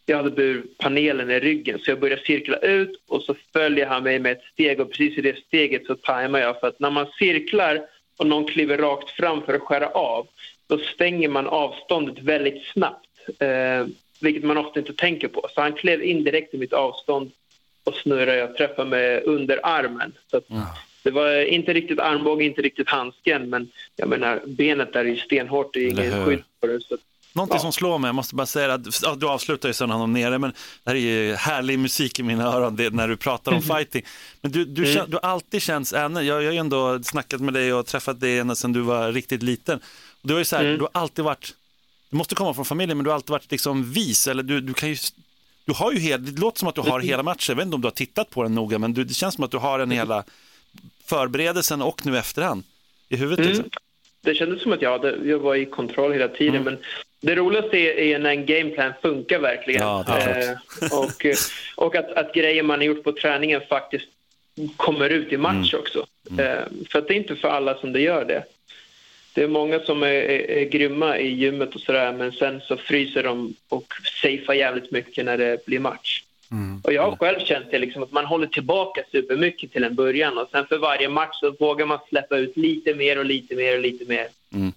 jag hade burpanelen i ryggen så jag började cirkla ut och så följer han mig med ett steg och precis i det steget så tajmar jag för att när man cirklar och någon kliver rakt fram för att skära av då stänger man avståndet väldigt snabbt, eh, vilket man ofta inte tänker på. Så han klev in direkt i mitt avstånd och snurrade. Jag träffade med under armen. Så att det var inte riktigt armbåge, inte riktigt handsken, men jag menar benet där är ju stenhårt, det är ingen skydd på det. Så att, Någonting Ja. som slår mig, jag måste bara säga att du avslutar ju sen honom nere, men det här är ju härlig musik i mina öron det, när du pratar om [laughs] fighting. Men du, du, kän, du alltid Anne, jag, jag har ju ändå snackat med dig och träffat dig ända sedan du var riktigt liten. Och du har ju så här, du har alltid varit, du måste komma från familjen, men du har alltid varit liksom vis, eller du, du kan ju, du har ju hela, det låter som att du har hela matchen, jag vet inte om du har tittat på den noga, men du, det känns som att du har den hela förberedelsen och nu efterhand i huvudet. Mm. Liksom. det kändes som att jag, hade, jag var i kontroll hela tiden, Mm. men det roligaste är, är när en gameplan funkar verkligen. Ja, det Eh, och [laughs] och att, att grejer man har gjort på träningen faktiskt kommer ut i match Mm. också. Eh, för att det är inte för alla som det gör det. Det är många som är, är, är grymma i gymmet och sådär men sen så fryser de och safear jävligt mycket när det blir match. Och jag har själv känt det liksom att man håller tillbaka supermycket till en början och sen för varje match så vågar man släppa ut lite mer och lite mer och lite mer. Mm.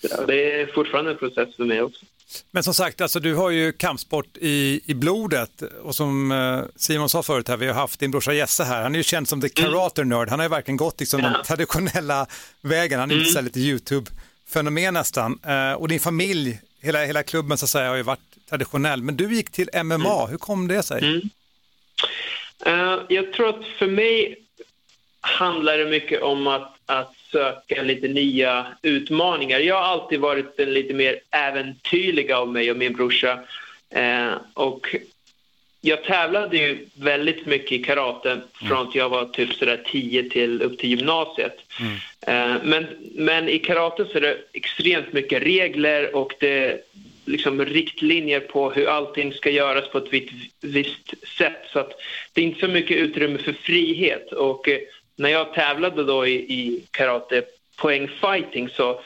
Så Det är fortfarande en process för mig också. Men som sagt, alltså, du har ju kampsport i, i blodet. Och som eh, Simon sa förut här, vi har haft din brorsa Jesse här, han är ju känd som the karate nerd, han har ju verkligen gått liksom, den Ja. traditionella vägen, han är så här lite YouTube-fenomen nästan. Eh, och din familj, hela, hela klubben så att säga har ju varit traditionell, men du gick till MMA, hur kom det sig? Eh, jag tror att för mig handlar det mycket om att, att söka lite nya utmaningar. Jag har alltid varit den lite mer äventyrliga av mig och min brorsa. Eh, och jag tävlade ju väldigt mycket i karate från att jag var typ sådär 10 till upp till gymnasiet. Eh, men, men i karate så är det extremt mycket regler och det liksom riktlinjer på hur allting ska göras på ett visst, visst sätt. Så att det är inte så mycket utrymme för frihet. Och eh, när jag tävlade då i, i karate poängfighting så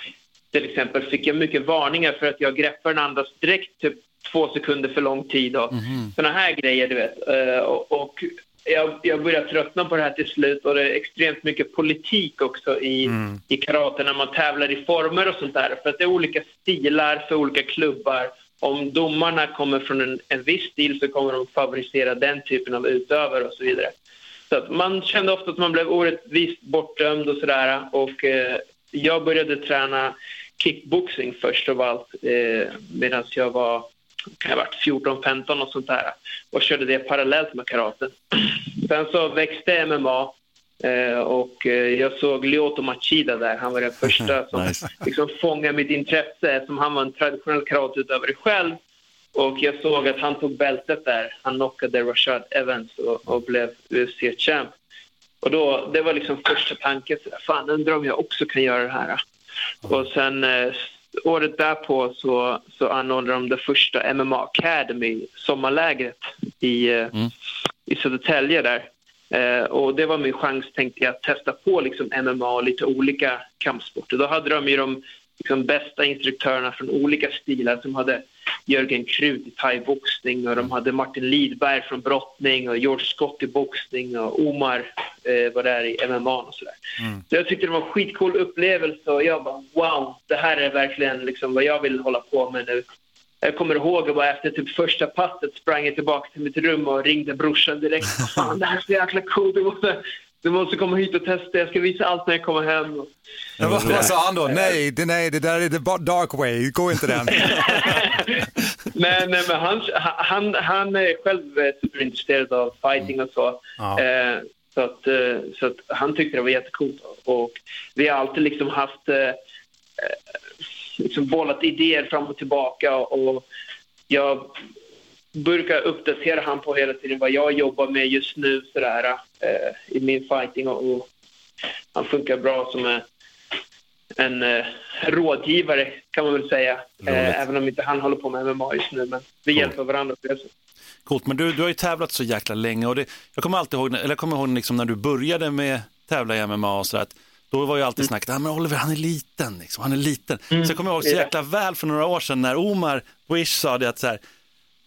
till exempel fick jag mycket varningar för att jag greppade den andras direkt typ två sekunder för lång tid och såna här grejer du vet. Eh, och, jag, jag började tröttna på det här till slut och det är extremt mycket politik också i, i karate när man tävlar i former och sånt där. För att det är olika stilar för olika klubbar. Om domarna kommer från en, en viss stil så kommer de favorisera den typen av utövare och så vidare. Så man kände ofta att man blev orättvist bortdömd och sådär. Och eh, jag började träna kickboxing först av allt eh, medan jag var kan jag varit 14-15 och sånt där och körde det parallellt med karaten. [clears throat] Sen så växte MMA eh, och eh, jag såg Lyoto Machida där. Han var den första [laughs] som Nice. liksom fångade mitt intresse som han var en traditionell karateutövare själv. Och jag såg att han tog bältet där. Han knockade Rashad Evans och, och blev UFC-champ. Och då, det var liksom första tanken. Fan, undrar om jag också kan göra det här. Och sen eh, året därpå så, så anordnade de det första MMA Academy, sommarlägret i, eh, i Södertälje där. Eh, och det var min chans, tänkte jag, att testa på liksom MMA och lite olika kampsporter. Då hade de ju de liksom, bästa instruktörerna från olika stilar som hade Jörgen Krut i thaiboxning och de hade Martin Lidberg från brottning och George Scott i boxning och Omar eh, var där i MMA och sådär. Så jag tyckte det var en skitcool upplevelse och jag bara wow, det här är verkligen liksom vad jag vill hålla på med nu. Jag kommer ihåg att efter typ första passet sprang jag tillbaka till mitt rum och ringde brorsan direkt. Fan, det här är så jäkla coolt. Måste du måste komma hit och testa, jag ska visa allt när jag kommer hem. Men vad, vad sa han då? Nej, det, nej, det där är the dark way, gå inte den. [laughs] nej, nej, men han, han, han är själv eh, superintresserad av fighting och så. Ja. Eh, så, att, eh, så att han tyckte det var jättekult. Och vi har alltid liksom haft eh, eh, liksom bollat idéer fram och tillbaka. Och jag brukar uppdatera han på hela tiden vad jag jobbar med just nu sådär, eh, i min fighting. Och, och han funkar bra som en, en eh, rådgivare kan man väl säga. Eh, även om inte han håller på med MMA just nu. Men vi hjälper varandra på det sättet. Coolt, men du, du har ju tävlat så jäkla länge och det, jag kommer alltid ihåg, eller jag kommer ihåg liksom när du började med tävla i MMA och sådär, att då var ju alltid snacket, ah, men Oliver han är liten, liksom, han är liten. så jag kommer ihåg så jäkla väl för några år sedan när Omar Wish sa det att så här,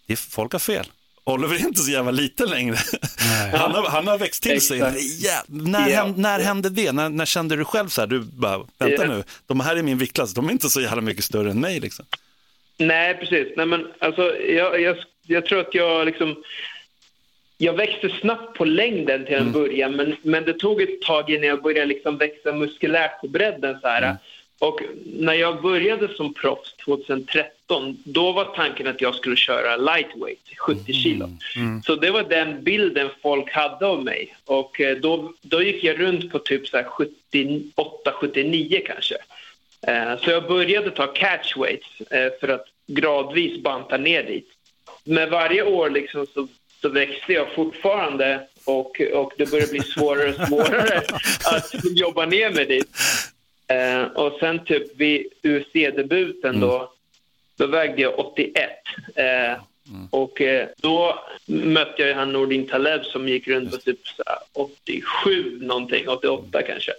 det är, folk har fel. Oliver är inte så jävla liten längre. Han, har, han har växt till sig. Exakt. Ja, när, Ja. hän- när hände det? När, när kände du själv så här, du bara, vänta Ja. nu, de här är min viktklass, de är inte så jävla mycket större än mig liksom. Nej, precis. Nej, men, alltså, jag, jag, jag tror att jag liksom... Jag växte snabbt på längden till en början, men, men det tog ett tag innan jag började liksom växa muskulärt på bredden. Så här. Och när jag började som proffs 2013, då var tanken att jag skulle köra lightweight, 70 kilo. Så det var den bilden folk hade av mig. Och eh, då, då gick jag runt på typ så här 78-79 kanske. Eh, Så jag började ta catchweights eh, för att gradvis banta ner dit. Men varje år liksom så, så växte jag fortfarande och, och det började bli svårare och svårare [laughs] att jobba ner mig dit. Eh, och sen typ vid UFC-debuten då, då vägde jag 81. Eh, Och eh, då mötte jag ju han Nordin Taleb som gick runt på typ så här 87 någonting, 88 kanske.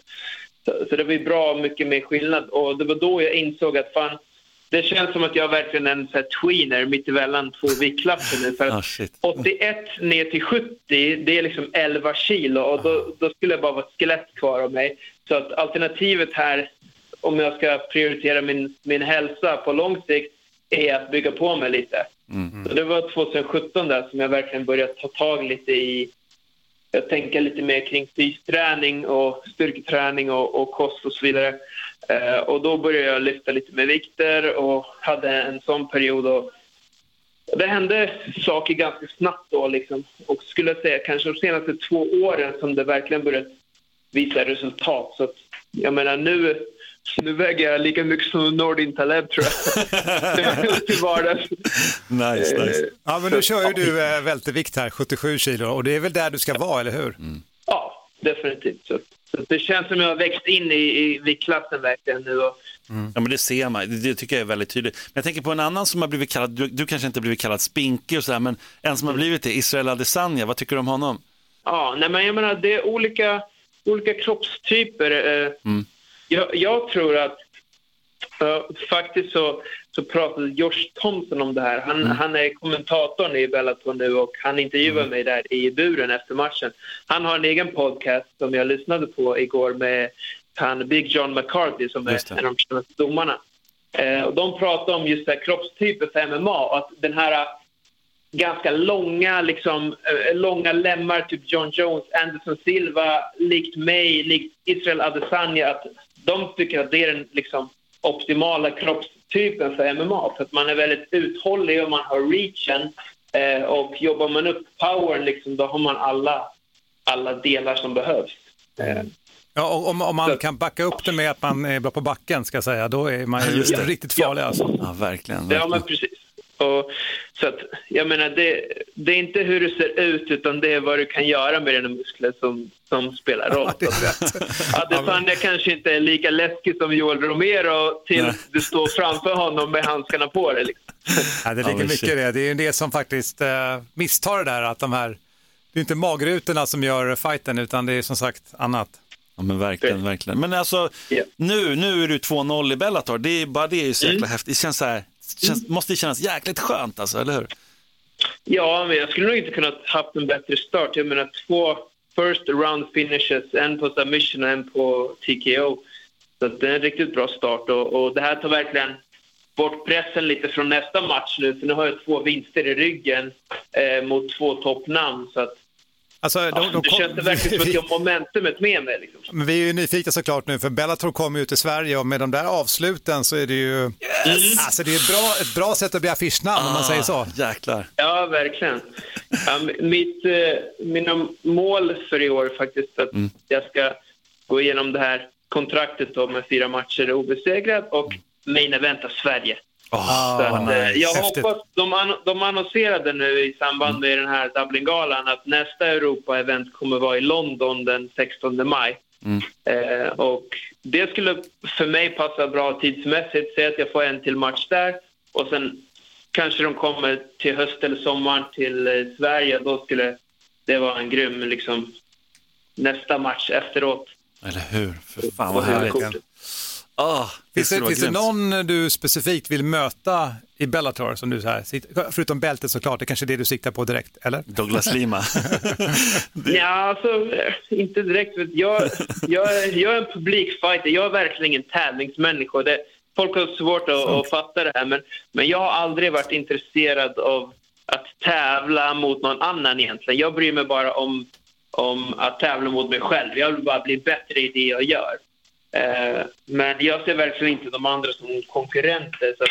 Så, så det var ju bra mycket mer skillnad och det var då jag insåg att fan, det känns som att jag verkligen är en så här tweener mittemellan två viktklasser nu. För Ah, att shit. 81 ner till 70, det är liksom 11 kilo och då, då skulle jag bara vara ett skelett kvar av mig. Så att alternativet här, om jag ska prioritera min, min hälsa på lång sikt, är att bygga på mig lite. Så det var 2017 där som jag verkligen började ta tag lite i jag tänker lite mer kring fysträning och styrketräning och, och kost och så vidare. Eh, och då började jag lyfta lite med vikter och hade en sån period. Och det hände saker ganska snabbt då liksom. Och skulle jag säga kanske de senaste två åren som det verkligen börjat visa resultat. Så att, jag menar nu, nu väger jag lika mycket som Nordin Taleb tror jag. [laughs] Till vardags. Nice, Eh, nice. Ja, men nu kör ju du eh, vältevikt här, 77 kilo, och det är väl där du ska vara, eller hur? Ja, definitivt. Så, så det känns som jag har växt in i, i viktklassen verkligen nu. Och, Ja, men det ser man. Det, det tycker jag är väldigt tydligt. Men jag tänker på en annan som har blivit kallad, du, du kanske inte har blivit kallad spinkig och sådär, men en som har blivit det, Israel Adesanya, vad tycker du om honom? Ja, nej, men jag menar, det är olika, olika kroppstyper. Eh, jag, jag tror att faktiskt så, så pratade Josh Thompson om det här. Han, han är kommentatorn i Bellator nu och han intervjuade mig där i buren efter matchen. Han har en egen podcast som jag lyssnade på igår med han Big John McCarthy som är en av de kändaste domarna. Eh, och de pratade om just det här kroppstyper för MMA och att den här ganska långa, liksom, eh, långa lemmar, typ John Jones, Anderson Silva, likt mig, likt Israel Adesanya, att de tycker att det är den liksom, optimala kroppstypen för MMA. För att man är väldigt uthållig och man har reachen. Eh, och jobbar man upp powern, liksom, då har man alla, alla delar som behövs. Eh, Ja, och om, om man kan backa upp det med att man är bra på backen, ska jag säga, då är man ju [laughs] Just det. riktigt farlig alltså. Ja, verkligen. Ja, verkligen. men precis. Och, så att, jag menar, det, det är inte hur du ser ut, utan det är vad du kan göra med dina muskler som, som spelar roll. säga. Adesanya kanske inte är lika läskig som Joel Romero tills du står framför honom med handskarna på dig. Liksom. Ja, det Ja, ligger mycket i det. Det är ju det som faktiskt eh, misstar det där, att de här, det är inte magrutorna som gör fighten, utan det är som sagt annat. Ja, men verkligen, verkligen. Men alltså, Ja. nu, nu är du 2-0 i Bellator. Det är bara det är ju så jäkla häftigt. Det känns så här, känns, måste det kännas jäkligt skönt alltså, eller hur? Ja, men jag skulle nog inte kunnat haft en bättre start. Jag menar två first round finishes, en på submission och en på TKO. Så att det är en riktigt bra start och, och det här tar verkligen bort pressen lite från nästa match nu. För nu har jag två vinster i ryggen eh, mot två toppnamn. Så att Alltså, de, Ja, de det kom- känns verkligen som att jag har [laughs] momentumet med mig. Liksom. Men vi är ju nyfikna såklart nu, för Bellator kommer ju till Sverige och med de där avsluten så är det ju alltså, det är ett, bra, ett bra sätt att bli affischnamn om man säger så. Jäklar. Ja, verkligen. Ja, mitt, eh, mina mål för i år är faktiskt att jag ska gå igenom det här kontraktet då med fyra matcher obesegrad och main eventa Sverige. Ah, Så att, eh, jag Häftigt. hoppas, de, de annonserade nu i samband med den här Dublingalan att nästa Europa-event kommer vara i London den 16 maj. Eh, och det skulle för mig passa bra tidsmässigt. Säg att jag får en till match där och sen kanske de kommer till höst eller sommaren till eh, Sverige. Då skulle det vara en grym liksom, nästa match efteråt. Eller hur? För fan vad härligt. Huvudkortet. Ah, Finns det, finns det någon du specifikt vill möta i Bellator som du så här, förutom bältet såklart, det är kanske är det du siktar på direkt, eller? Douglas Lima. [laughs] Ja, alltså inte direkt. Jag, jag, jag är en publikfighter. Jag är verkligen ingen tävlingsmänniska. Det, folk har svårt att, att fatta det här, men, men jag har aldrig varit intresserad av att tävla mot någon annan egentligen. Jag bryr mig bara om, om att tävla mot mig själv. Jag vill bara bli bättre i det jag gör. Eh, men jag ser verkligen inte de andra som konkurrenter. Så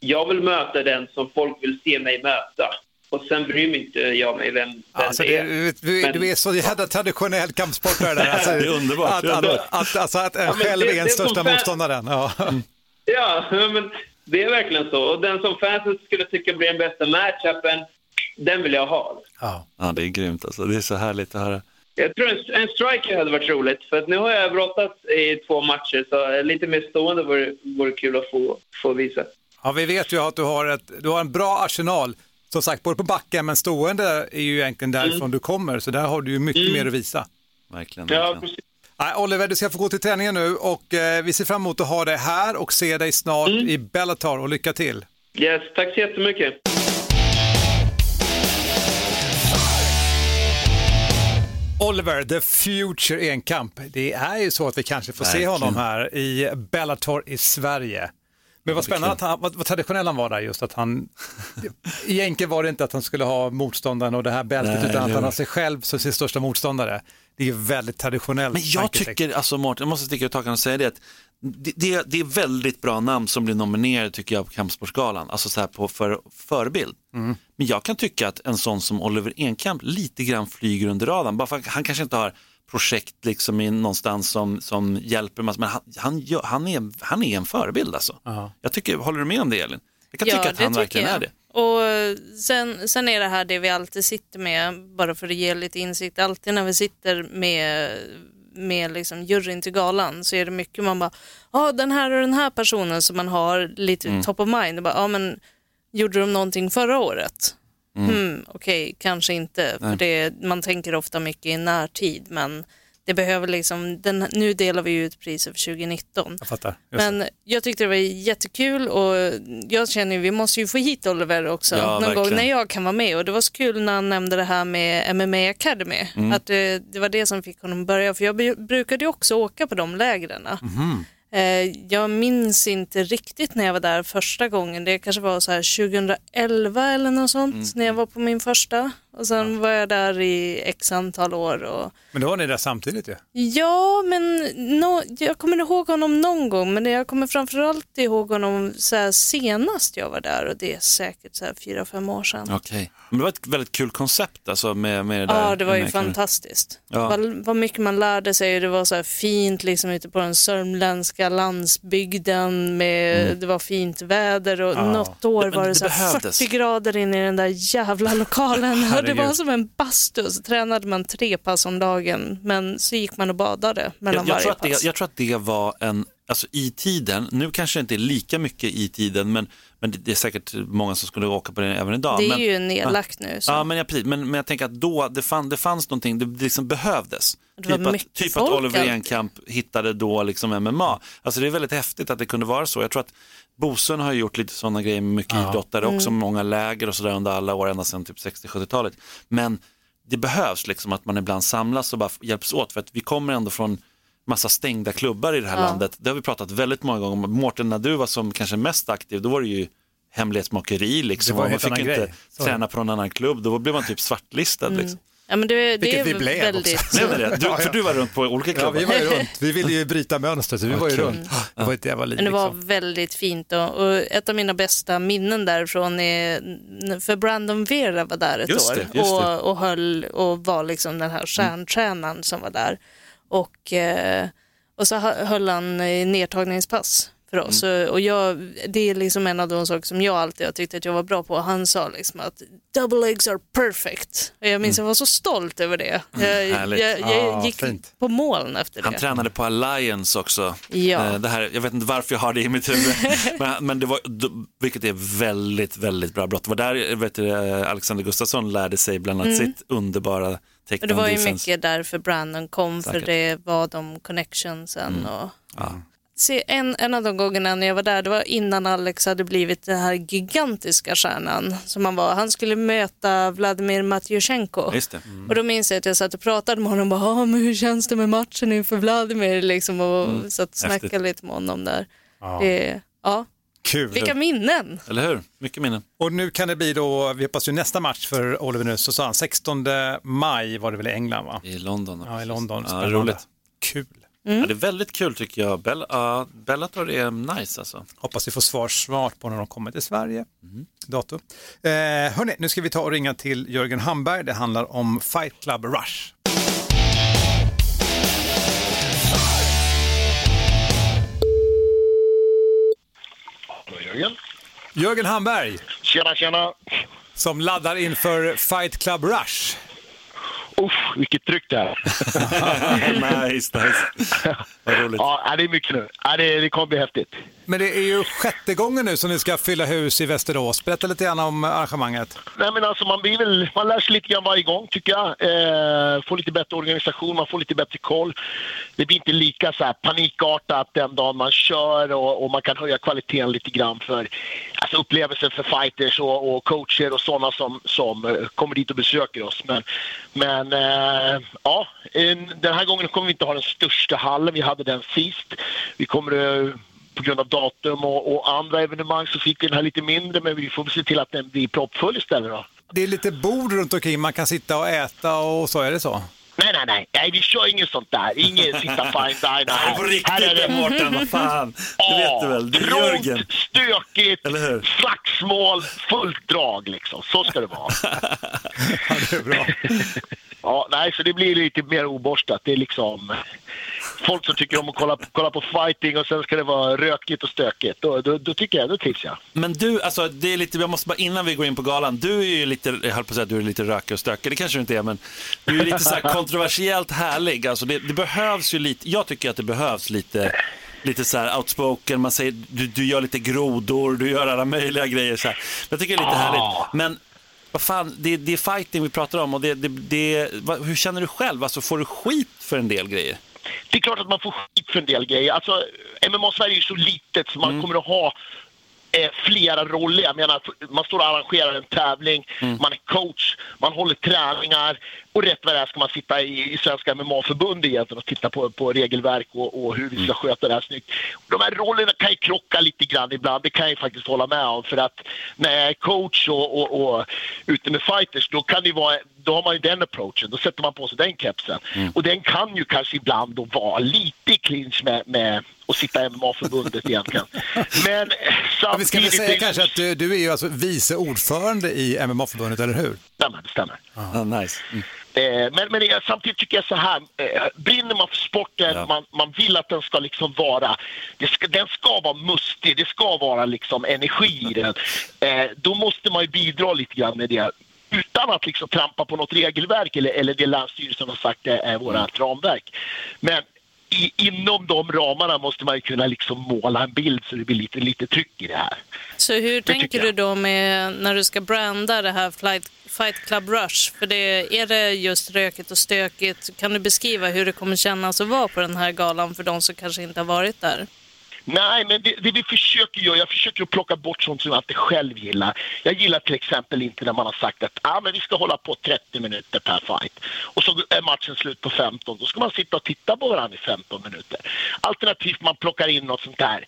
jag vill möta den som folk vill se mig möta. Och sen bryr mig inte jag mig vem, vem Alltså, det är. du, du, Men- du är så jävla traditionell kampsportare där. Alltså, [laughs] Det är underbart, Att, att, att, alltså, att en Ja, själv det- är en största fan- motståndaren. Ja. [laughs] Ja, men det är verkligen så. Och den som fansen skulle tycka blir den bästa matchupen, den vill jag ha. Ja. Ja, det är grymt alltså. Det är så härligt att höra. Jag tror en, en striker hade varit roligt, för att nu har jag brottats i två matcher, så lite mer stående vore, vore kul att få, få visa. ja, vi vet ju att du har, ett, du har en bra arsenal. Som sagt, både på backen men stående är ju egentligen därifrån du kommer, så där har du ju mycket mer att visa. Verkligen. Ja, verkligen. precis. Nej, Oliver, du ska få gå till träningen nu och eh, vi ser fram emot att ha dig här och se dig snart i Bellator och lycka till. Yes, tack så jättemycket. Oliver, the future enkamp. Det är ju så att vi kanske får se Verkligen. honom här i Bellator i Sverige. Men vad spännande att han, vad, vad traditionell han var där just att han, [laughs] egentligen var det inte att han skulle ha motståndaren och det här bältet Nej, utan att han har sig själv som sin största motståndare. Det är ju väldigt traditionellt. Men jag tycker, alltså Mårten, jag måste sticka ut hakan och säga det att det, det, det är väldigt bra namn som blir nominerade tycker jag på Kampsportsgalan, alltså så här på för, förebild. Mm. Men jag kan tycka att en sån som Oliver Enkamp lite grann flyger under radarn, bara för att han kanske inte har projekt liksom i någonstans som, som hjälper, massor, men han, han, han, är, han är en förebild alltså. Jag tycker, håller du med om det Elin? Jag kan tycka att han verkligen är det. Och sen, sen är det här det vi alltid sitter med, bara för att ge lite insikt, alltid när vi sitter med, med liksom juryn till galan så är det mycket man bara, ja den här och den här personen som man har lite Mm. top of mind, Och bara, ja men gjorde de någonting förra året? Hmm, Okej, kanske inte, för Mm. Nej. det, man tänker ofta mycket i närtid, men det behöver liksom, den, nu delar vi ut priser för 2019. Jag fattar. Men jag tyckte det var jättekul och jag känner ju, vi måste ju få hit Oliver också Ja, någon verkligen. gång när jag kan vara med och det var så kul när han nämnde det här med MMA Academy, Mm. att det, det var det som fick honom att börja för jag bru- brukade ju också åka på de lägren. Eh, jag minns inte riktigt när jag var där första gången, det kanske var så här 2011 eller något sånt Mm. när jag var på min första och sen var jag där i x antal år och Men då var ni där samtidigt ju. Ja, men no, jag kommer ihåg honom någon gång, men jag kommer framförallt ihåg honom så här senast jag var där och det är säkert så här fyra, fem år sedan. Okej. Men det var ett väldigt kul koncept alltså med, med det där. Ja, det var ju fantastiskt. Ja. Vad, vad mycket man lärde sig. Det var så här fint liksom ute på den sörmländska landsbygden. Med, Det var fint väder och Ja. något år Ja, men var det, det så här behövdes. 40 grader inne i den där jävla lokalen. [laughs] det var som en bastu. Så tränade man tre pass om dagen, men så gick man och badade mellan jag, jag, varje tror att pass. det, jag tror att det var en, alltså i tiden, nu kanske det inte är lika mycket i tiden, men, men det, det är säkert många som skulle åka på det även idag. Det är men, ju nedlagt nu. Så. Ja, men, ja, precis. men, men jag tänker att då, det, fann, det fanns någonting, det, liksom behövdes. Det Typ att, typ att Oliver. Enkamp hittade då liksom MMA. Alltså det är väldigt häftigt att det kunde vara så. Jag tror att Bosön har gjort lite sådana grejer med mycket idrottare också, Mm. många läger och sådär under alla år, ända sedan typ 60-70-talet. Men det behövs liksom att man ibland samlas och bara hjälps åt, för att vi kommer ändå från massa stängda klubbar i det här Ja. landet. Det har vi pratat väldigt många gånger om. Mårten, när du var som kanske mest aktiv, då var det ju hemlighetsmakeri liksom. Det var man fick inte grej. Träna på någon annan klubb, då blev man typ svartlistad. Liksom. Ja, men det, det Vilket är vi blev väldigt... också. Blev det? Du, Ja, för ja. du var runt på olika Ja, klubbar? vi var ju [laughs] runt. Vi ville ju bryta mönstret, så vi var ju runt. Det var ett jävla liv. Men det var liksom. väldigt fint och, och ett av mina bästa minnen därifrån är för Brandon Vera var där ett Just år det, just det. Och, och höll och var liksom den här stjärntränaren som var där. Och, eh, och så hö- höll han nedtagningspass för oss. Mm. Och, jag, det är liksom en av de saker som jag alltid har tyckt att jag var bra på. Han sa liksom att double legs are perfect. Och jag minns jag var så stolt över det. Jag, Mm. Härligt. jag, jag Ah, gick fint. på moln efter Han det. tränade på Alliance också. Ja. Eh, Det här, jag vet inte varför jag har det i mitt huvud, [laughs] men, men det var, vilket är väldigt, väldigt bra brott. Det var där vet du, Alexander Gustafsson lärde sig bland annat sitt underbara Mm. Och tecken det var ju defense. mycket därför Brandon kom, för Säkert. det var de connectionsen. Mm. Och... Se, en, en av de gångerna när jag var där, det var innan Alex hade blivit den här gigantiska stjärnan som han var. Han skulle möta Vladimir Matjusjenko. Just det. Och då minns jag att jag satt och pratade med honom och bara, "Ah, men hur känns det med matchen inför Vladimir? Liksom, och satt och snackade Häftigt. lite med honom där. Det, ja, Kul. vilka minnen! Eller hur? Mycket minnen. Och nu kan det bli då, vi hoppas ju nästa match för Oliver nu, så sa han 16 maj var det väl i England va? I London. Ja, i London. Ja, roligt. Kul. Ja, det är väldigt kul tycker jag. Bell, ja, Bellator är nice alltså. Hoppas vi får svar snart på när de kommer till Sverige. Mhm. Datum. Eh, hörni, nu ska vi ta och ringa till Jörgen Hamberg. Det handlar om Fight Club Rush. Jörgen. Jörgen Hamberg Tjena, tjena. som laddar inför Fight Club Rush. Uff, vilket tryck det är. [laughs] nice, nice. Vad roligt. Ja, det är mycket nu. Ja, det, det kommer bli häftigt. Men det är ju sjätte gången nu som ni ska fylla hus i Västerås. Berätta lite grann om arrangemanget. Nej, men alltså, man, blir väl, man lär sig lite grann varje gång, tycker jag. Eh, får lite bättre organisation, man får lite bättre koll. Det blir inte lika så här, panikartat den dagen man kör och, och man kan höja kvaliteten lite grann för alltså, upplevelsen för fighters och, och coacher och sådana som, som eh, kommer dit och besöker oss. Men, men eh, ja, den här gången kommer vi inte ha den största hallen. Vi hade den sist. Vi kommer eh, på grund av datum och, och andra evenemang så fick vi den här lite mindre men vi får se till att den blir proppfull istället då. Det är lite bord runt omkring, man kan sitta och äta och så, är det så? Nej, nej, nej, nej, vi kör inget sånt där. Ingen sitta fine dine. [laughs] Nej, på riktigt Här är det- Mårten, vad fan. Det vet du väl, det är Trångt, Jörgen. stökigt, slagsmål, fullt drag liksom. Så ska det vara. [laughs] Ja, det är bra. [laughs] Ja, nej, så det blir lite mer oborstat. Det är liksom folk som tycker om att kolla, kolla på fighting och sen ska det vara rökigt och stökigt. Då, då, då tycker jag, då trivs jag. Men du, alltså det är lite, jag måste bara innan vi går in på galan, du är ju lite, jag höll på att säga att du är lite rökig och stökig, det kanske du inte är, men du är lite så här [laughs] kontroversiellt härlig. Alltså det, det behövs ju lite, jag tycker att det behövs lite, lite så här outspoken, man säger, du, du gör lite grodor, du gör alla möjliga grejer så här. Jag tycker det är lite härligt. Men vad fan, det, det är fighting vi pratar om och det, det, det, vad, hur känner du själv? Alltså får du skit för en del grejer? Det är klart att man får skit för en del grejer. Alltså, MMA-Sverige är ju så litet så man kommer att ha eh, flera roller. Jag menar, man står och arrangerar en tävling, man är coach, man håller träningar och rätt vad det är ska man sitta i, i Svenska MMA-förbundet egentligen och titta på, på regelverk och, och hur vi ska sköta det här snyggt. De här rollerna kan ju krocka lite grann ibland, det kan jag ju faktiskt hålla med om. För att när jag är coach och, och, och ute med fighters, då kan det vara då har man ju den approachen, då sätter man på sig den kepsen. Och den kan ju kanske ibland då vara lite i clinch med, med att sitta MMA-förbundet egentligen. Men eh, Ja, vi ska väl samtidigt... säga kanske att du, du är ju alltså vice ordförande i MMA-förbundet, eller hur? Stämmer, det stämmer. Ah, nice. Mm. Eh, men men jag, samtidigt tycker jag så här, eh, brinner man för sporten, Ja. man, man vill att den ska liksom vara, det ska, den ska vara mustig, det ska vara liksom energi i den. Då måste man ju bidra lite grann med det utan att liksom trampa på något regelverk eller, eller det Länsstyrelsen har sagt är, är vårt ramverk. Men i, inom de ramarna måste man ju kunna liksom måla en bild så det blir lite, lite tryck i det här. Så hur tycker tänker du då med när du ska branda det här Flight, Fight Club Rush? För det, är det just rökigt och stökigt? Kan du beskriva hur det kommer kännas att vara på den här galan för de som kanske inte har varit där? Nej, men det, det vi försöker göra, jag försöker plocka bort sånt som jag inte själv gillar. Jag gillar till exempel inte när man har sagt att ah, men vi ska hålla på 30 minuter per fight och så är matchen slut på 15. Då ska man sitta och titta på varandra i 15 minuter. Alternativt man plockar in något sånt där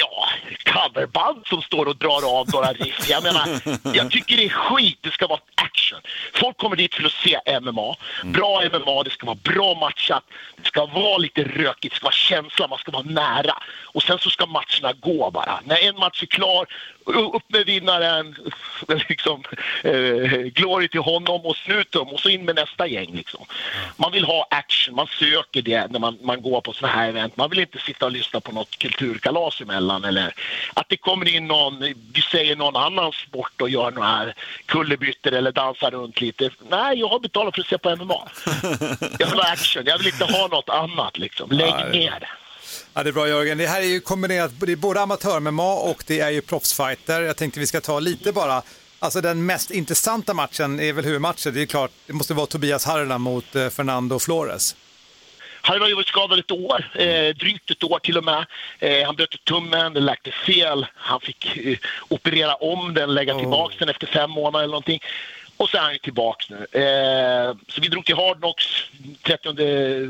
Ja, coverband som står och drar av några riff. Jag menar, jag tycker det är skit. Det ska vara action. Folk kommer dit för att se MMA. Bra MMA, det ska vara bra matchat. Det ska vara lite rökigt, det ska vara känsla, man ska vara nära. Och sen så ska matcherna gå bara. När en match är klar, upp med vinnaren, [laughs] liksom, eh, glory till honom och snutum och så in med nästa gäng. Liksom. Man vill ha action, man söker det när man, man går på såna här event. Man vill inte sitta och lyssna på något kulturkalas emellan eller att det kommer in någon, vi säger någon annan sport och gör några kullerbyttor eller dansar runt lite. Nej, jag har betalat för att se på MMA. Jag vill ha action, jag vill inte ha något annat liksom. Lägg ner. Ja, det är bra Jörgen. Det här är ju kombinerat, det är både amatör-MMA och det är ju proffsfighter. Jag tänkte vi ska ta lite bara, alltså den mest intressanta matchen är väl huvudmatchen. Det är klart, det måste vara Tobias Harila mot eh, Fernando Flores. Han har ju skadad ett år, eh, drygt ett år till och med. Eh, han bröt tummen, det läkte fel. Han fick eh, operera om den, lägga tillbaka den efter fem månader eller någonting. Och så är han ju tillbaks nu. Eh, så vi drog till Hardnox 30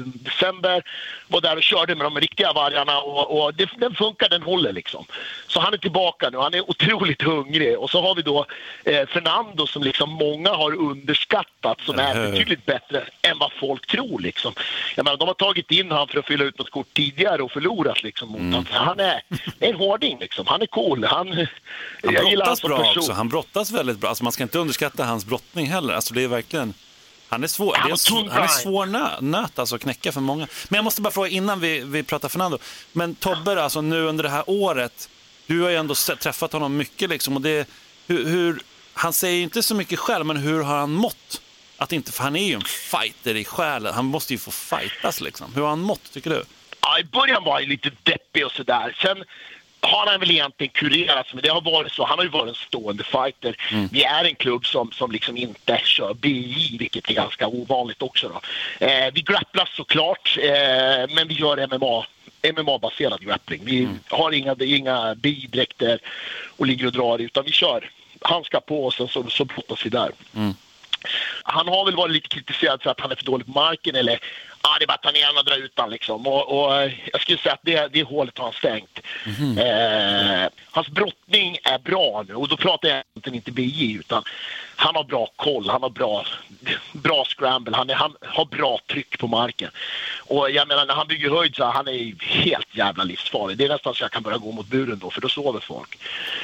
december, var där och körde med de riktiga vargarna och, och det, den funkar, den håller liksom. Så han är tillbaka nu, han är otroligt hungrig. Och så har vi då eh, Fernando som liksom många har underskattat som är betydligt bättre än vad folk tror liksom. Jag menar, de har tagit in han för att fylla ut något kort tidigare och förlorat liksom mot Mm. honom. Han är en hårding liksom, han är cool. Han, Han brottas bra person. också. Han brottas väldigt bra. Alltså man ska inte underskatta hans brottning heller. Alltså det är verkligen... Han är svår, är en, han är svår nö, nöt alltså att knäcka för många. Men jag måste bara fråga innan vi, vi pratar Fernando. Men Tobbe, alltså nu under det här året, du har ju ändå träffat honom mycket liksom. Och det, hur, hur, han säger ju inte så mycket själv, men hur har han mått? Att inte, för han är ju en fighter i själen. Han måste ju få fightas liksom. Hur har han mått, tycker du? Ja, I början var han lite deppig och sådär. Sen har han väl egentligen kurerats, men det har varit så. Han har ju varit en stående fighter. Vi är en klubb som, som liksom inte kör BI, vilket är ganska ovanligt också. Då. Eh, vi grapplas såklart, eh, men vi gör MMA. MMA-baserad grappling. Vi har inga, inga BI-dräkter och ligger och drar, utan vi kör handskar på och sen så, så brottas vi där. Han har väl varit lite kritiserad för att han är för dålig på marken eller ja, det är bara att ta ner honom och dra ut honom liksom. Och, och jag skulle säga att det, det hålet har han stängt. Eh, hans brottning är bra nu och då pratar jag egentligen inte BJ utan han har bra koll, han har bra, bra scramble, han, är, han har bra tryck på marken. Och jag menar när han bygger höjd så han är helt jävla livsfarlig. Det är nästan så jag kan börja gå mot buren då för då sover folk.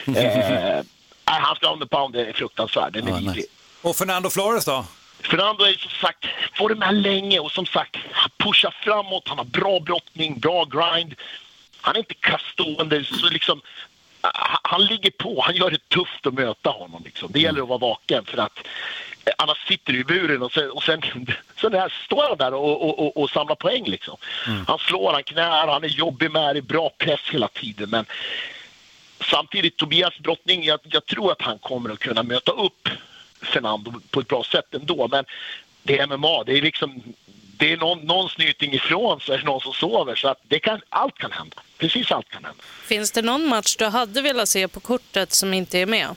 [laughs] Eh, nej, hans ground pound är fruktansvärd, den är Ja, nice. Och Fernando Flores då? Fernando är som sagt, får det med länge och som sagt, han pushar framåt, han har bra brottning, bra grind. Han är inte kaststående, så liksom, han, ligger på, han gör det tufft att möta honom. Liksom. Det gäller att vara vaken för att eh, annars sitter du i buren och sen, och sen, [laughs] sen där, står han där och, och, och, och samlar poäng. Liksom. Han slår, han knär, han är jobbig med det, bra press hela tiden. Men samtidigt, Tobias brottning, jag, jag tror att han kommer att kunna möta upp Fernando på ett bra sätt ändå. Men det är MMA, det är liksom det är någon, någon snyting ifrån så är det någon som sover. Så att det kan, allt kan hända. Precis allt kan hända. Finns det någon match du hade velat se på kortet som inte är med?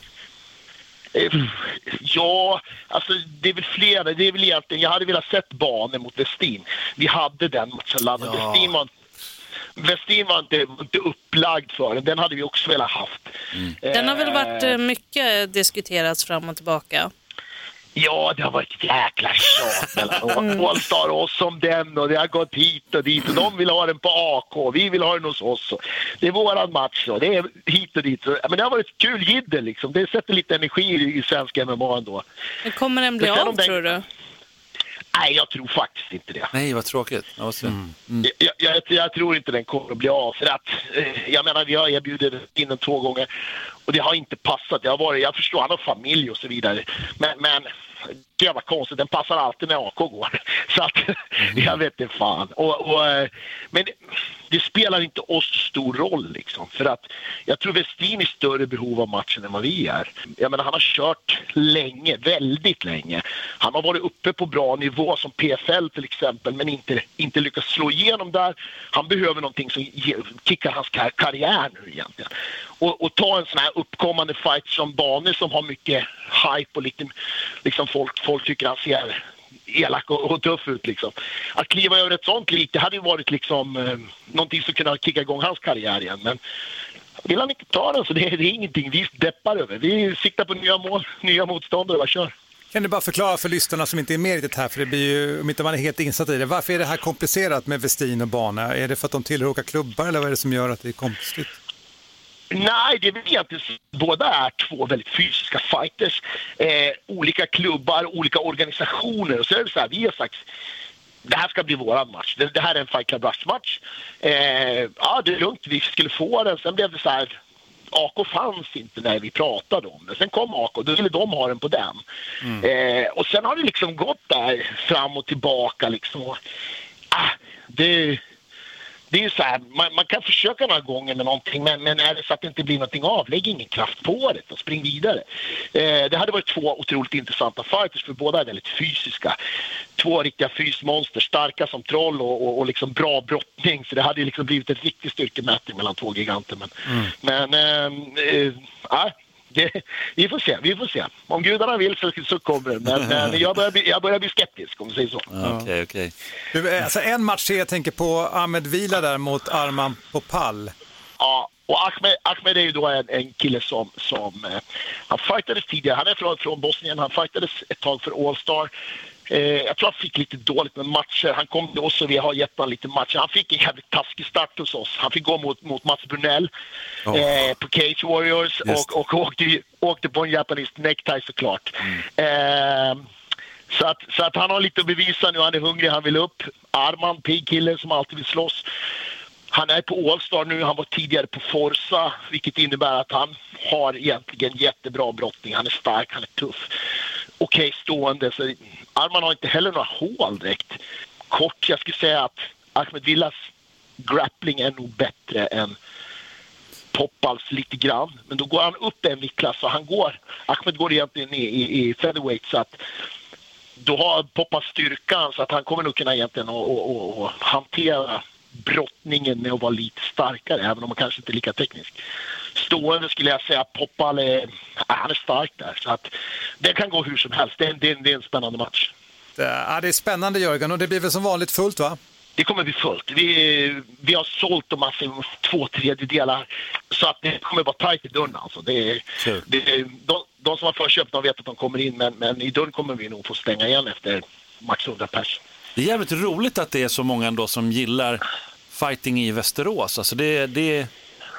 Eh, Ja, alltså det är väl flera. Det är väl egentligen, jag hade velat sett Bane mot Westin. Vi hade den matchen laddad. Ja. Westin var, Westin var inte, inte upplagd för den. Den hade vi också velat haft. Den har väl varit eh, mycket diskuterats fram och tillbaka. Ja, det har varit ett jäkla tjat mellan [laughs] Allstar och oss om den och det har gått hit och dit och de vill ha den på AK, vi vill ha den hos oss. Och det är våran match och det är hit och dit. Men det har varit kul jidder liksom. Det sätter lite energi i, svensk MMA ändå. Kommer den bli av den- tror du? Nej, jag tror faktiskt inte det. Nej, vad tråkigt. Ja, vad synd. Jag, jag, jag tror inte den kommer att bli av. För att, eh, jag menar, vi har erbjudit in den två gånger och det har inte passat. Det har varit, jag förstår, han har familj och så vidare. Men, men det är jävla konstigt, den passar alltid när AK går. [laughs] Så att, jag vet inte fan. Och, och, eh, men det, spelar inte oss stor roll liksom. För att jag tror Westin är större behov av matchen än vad vi är. Jag menar, han har kört länge, väldigt länge. Han har varit uppe på bra nivå som PFL till exempel men inte, inte lyckats slå igenom där. Han behöver någonting som kickar hans kar- karriär nu egentligen. Och, och ta en sån här uppkommande fight som Bane som har mycket hype och lite, liksom folk, folk tycker han ser elak och, och tuff ut. Liksom. Att kliva över ett sånt lik, det hade ju varit liksom, eh, någonting som kunde kicka igång hans karriär igen. Men vill han inte ta den så det är, det är ingenting vi deppar över. Vi siktar på nya mål, nya motståndare, bara kör. Kan du bara förklara för lyssnarna som inte är med riktigt här, för det blir ju, om inte man är helt insatt i det, varför är det här komplicerat med Westin och bana? Är det för att de tillhör olika klubbar eller vad är det som gör att det är konstigt? Nej, det är väl egentligen så. Båda är två väldigt fysiska fighters. Eh, olika klubbar, olika organisationer. Och så är det så här, vi har sagt det här ska bli våran match. Det, det här är en Fight Club Rush-match. Eh, ja, det är lugnt, vi skulle få den. Sen blev det så här, AK fanns inte när vi pratade om det. Sen kom AK, då ville de ha den på den. Eh, och sen har det liksom gått där fram och tillbaka liksom. Och, ah, det, det är ju så här, man, man kan försöka några gånger med någonting men, men är det så att det inte blir någonting av, lägg ingen kraft på det och spring vidare. Eh, det hade varit två otroligt intressanta fighters för båda är väldigt fysiska. Två riktiga fysmonster, starka som troll och, och, och liksom bra brottning så det hade liksom blivit en riktig styrkemätning mellan två giganter. Men, men ehm, eh, ja, det, vi får se, vi får se. Om gudarna vill så, så kommer det. Men, men jag, börjar bli, jag börjar bli skeptisk om du säger så. Okej, okej. Du, eh, alltså en match till, jag tänker på Ahmed Vila där mot Arman Popal. Ja, och Ahmed, Ahmed är ju då en, en kille som, som eh, han fightades tidigare. Han är från, från Bosnien. Han fightades ett tag för All-Star. Eh, jag tror han fick lite dåligt med matcher. Han kom till oss och vi har gett honom lite matcher. Han fick en jävligt taskig start hos oss. Han fick gå mot, mot Mats Brunell eh, på Cage Warriors och, och åkte, åkte på en Japanese necktie såklart. Eh, så att, så att han har lite att bevisa nu. Han är hungrig, han vill upp. Arman, pigg kille som alltid vill slåss. Han är på All-Star nu, han var tidigare på Forza, vilket innebär att han har egentligen jättebra brottning. Han är stark, han är tuff. Okej stående, så Arman har inte heller några hål direkt. Kort, jag skulle säga att Ahmed Villas grappling är nog bättre än Poppals lite grann. Men då går han upp en viktklass och han går, Ahmed går egentligen i, i, i featherweight så att då har Poppas styrkan så att han kommer nog kunna egentligen att hantera brottningen med att vara lite starkare, även om han kanske inte är lika teknisk. Stående skulle jag säga att Poppal är, han är stark där. Så att det kan gå hur som helst. Det är en, det är en, det är en spännande match. Ja, det är spännande Jörgen och det blir väl som vanligt fullt va? Det kommer bli fullt. Vi, vi har sålt dem alltså i två tredjedelar. Så att det kommer vara tajt i dörren alltså. Det, är- Kul. det, är- de, de som har förköpt de vet att de kommer in men, men i dörren kommer vi nog få stänga igen efter max 100 pers. Det är jävligt roligt att det är så många ändå som gillar fighting i Västerås. Alltså det, det,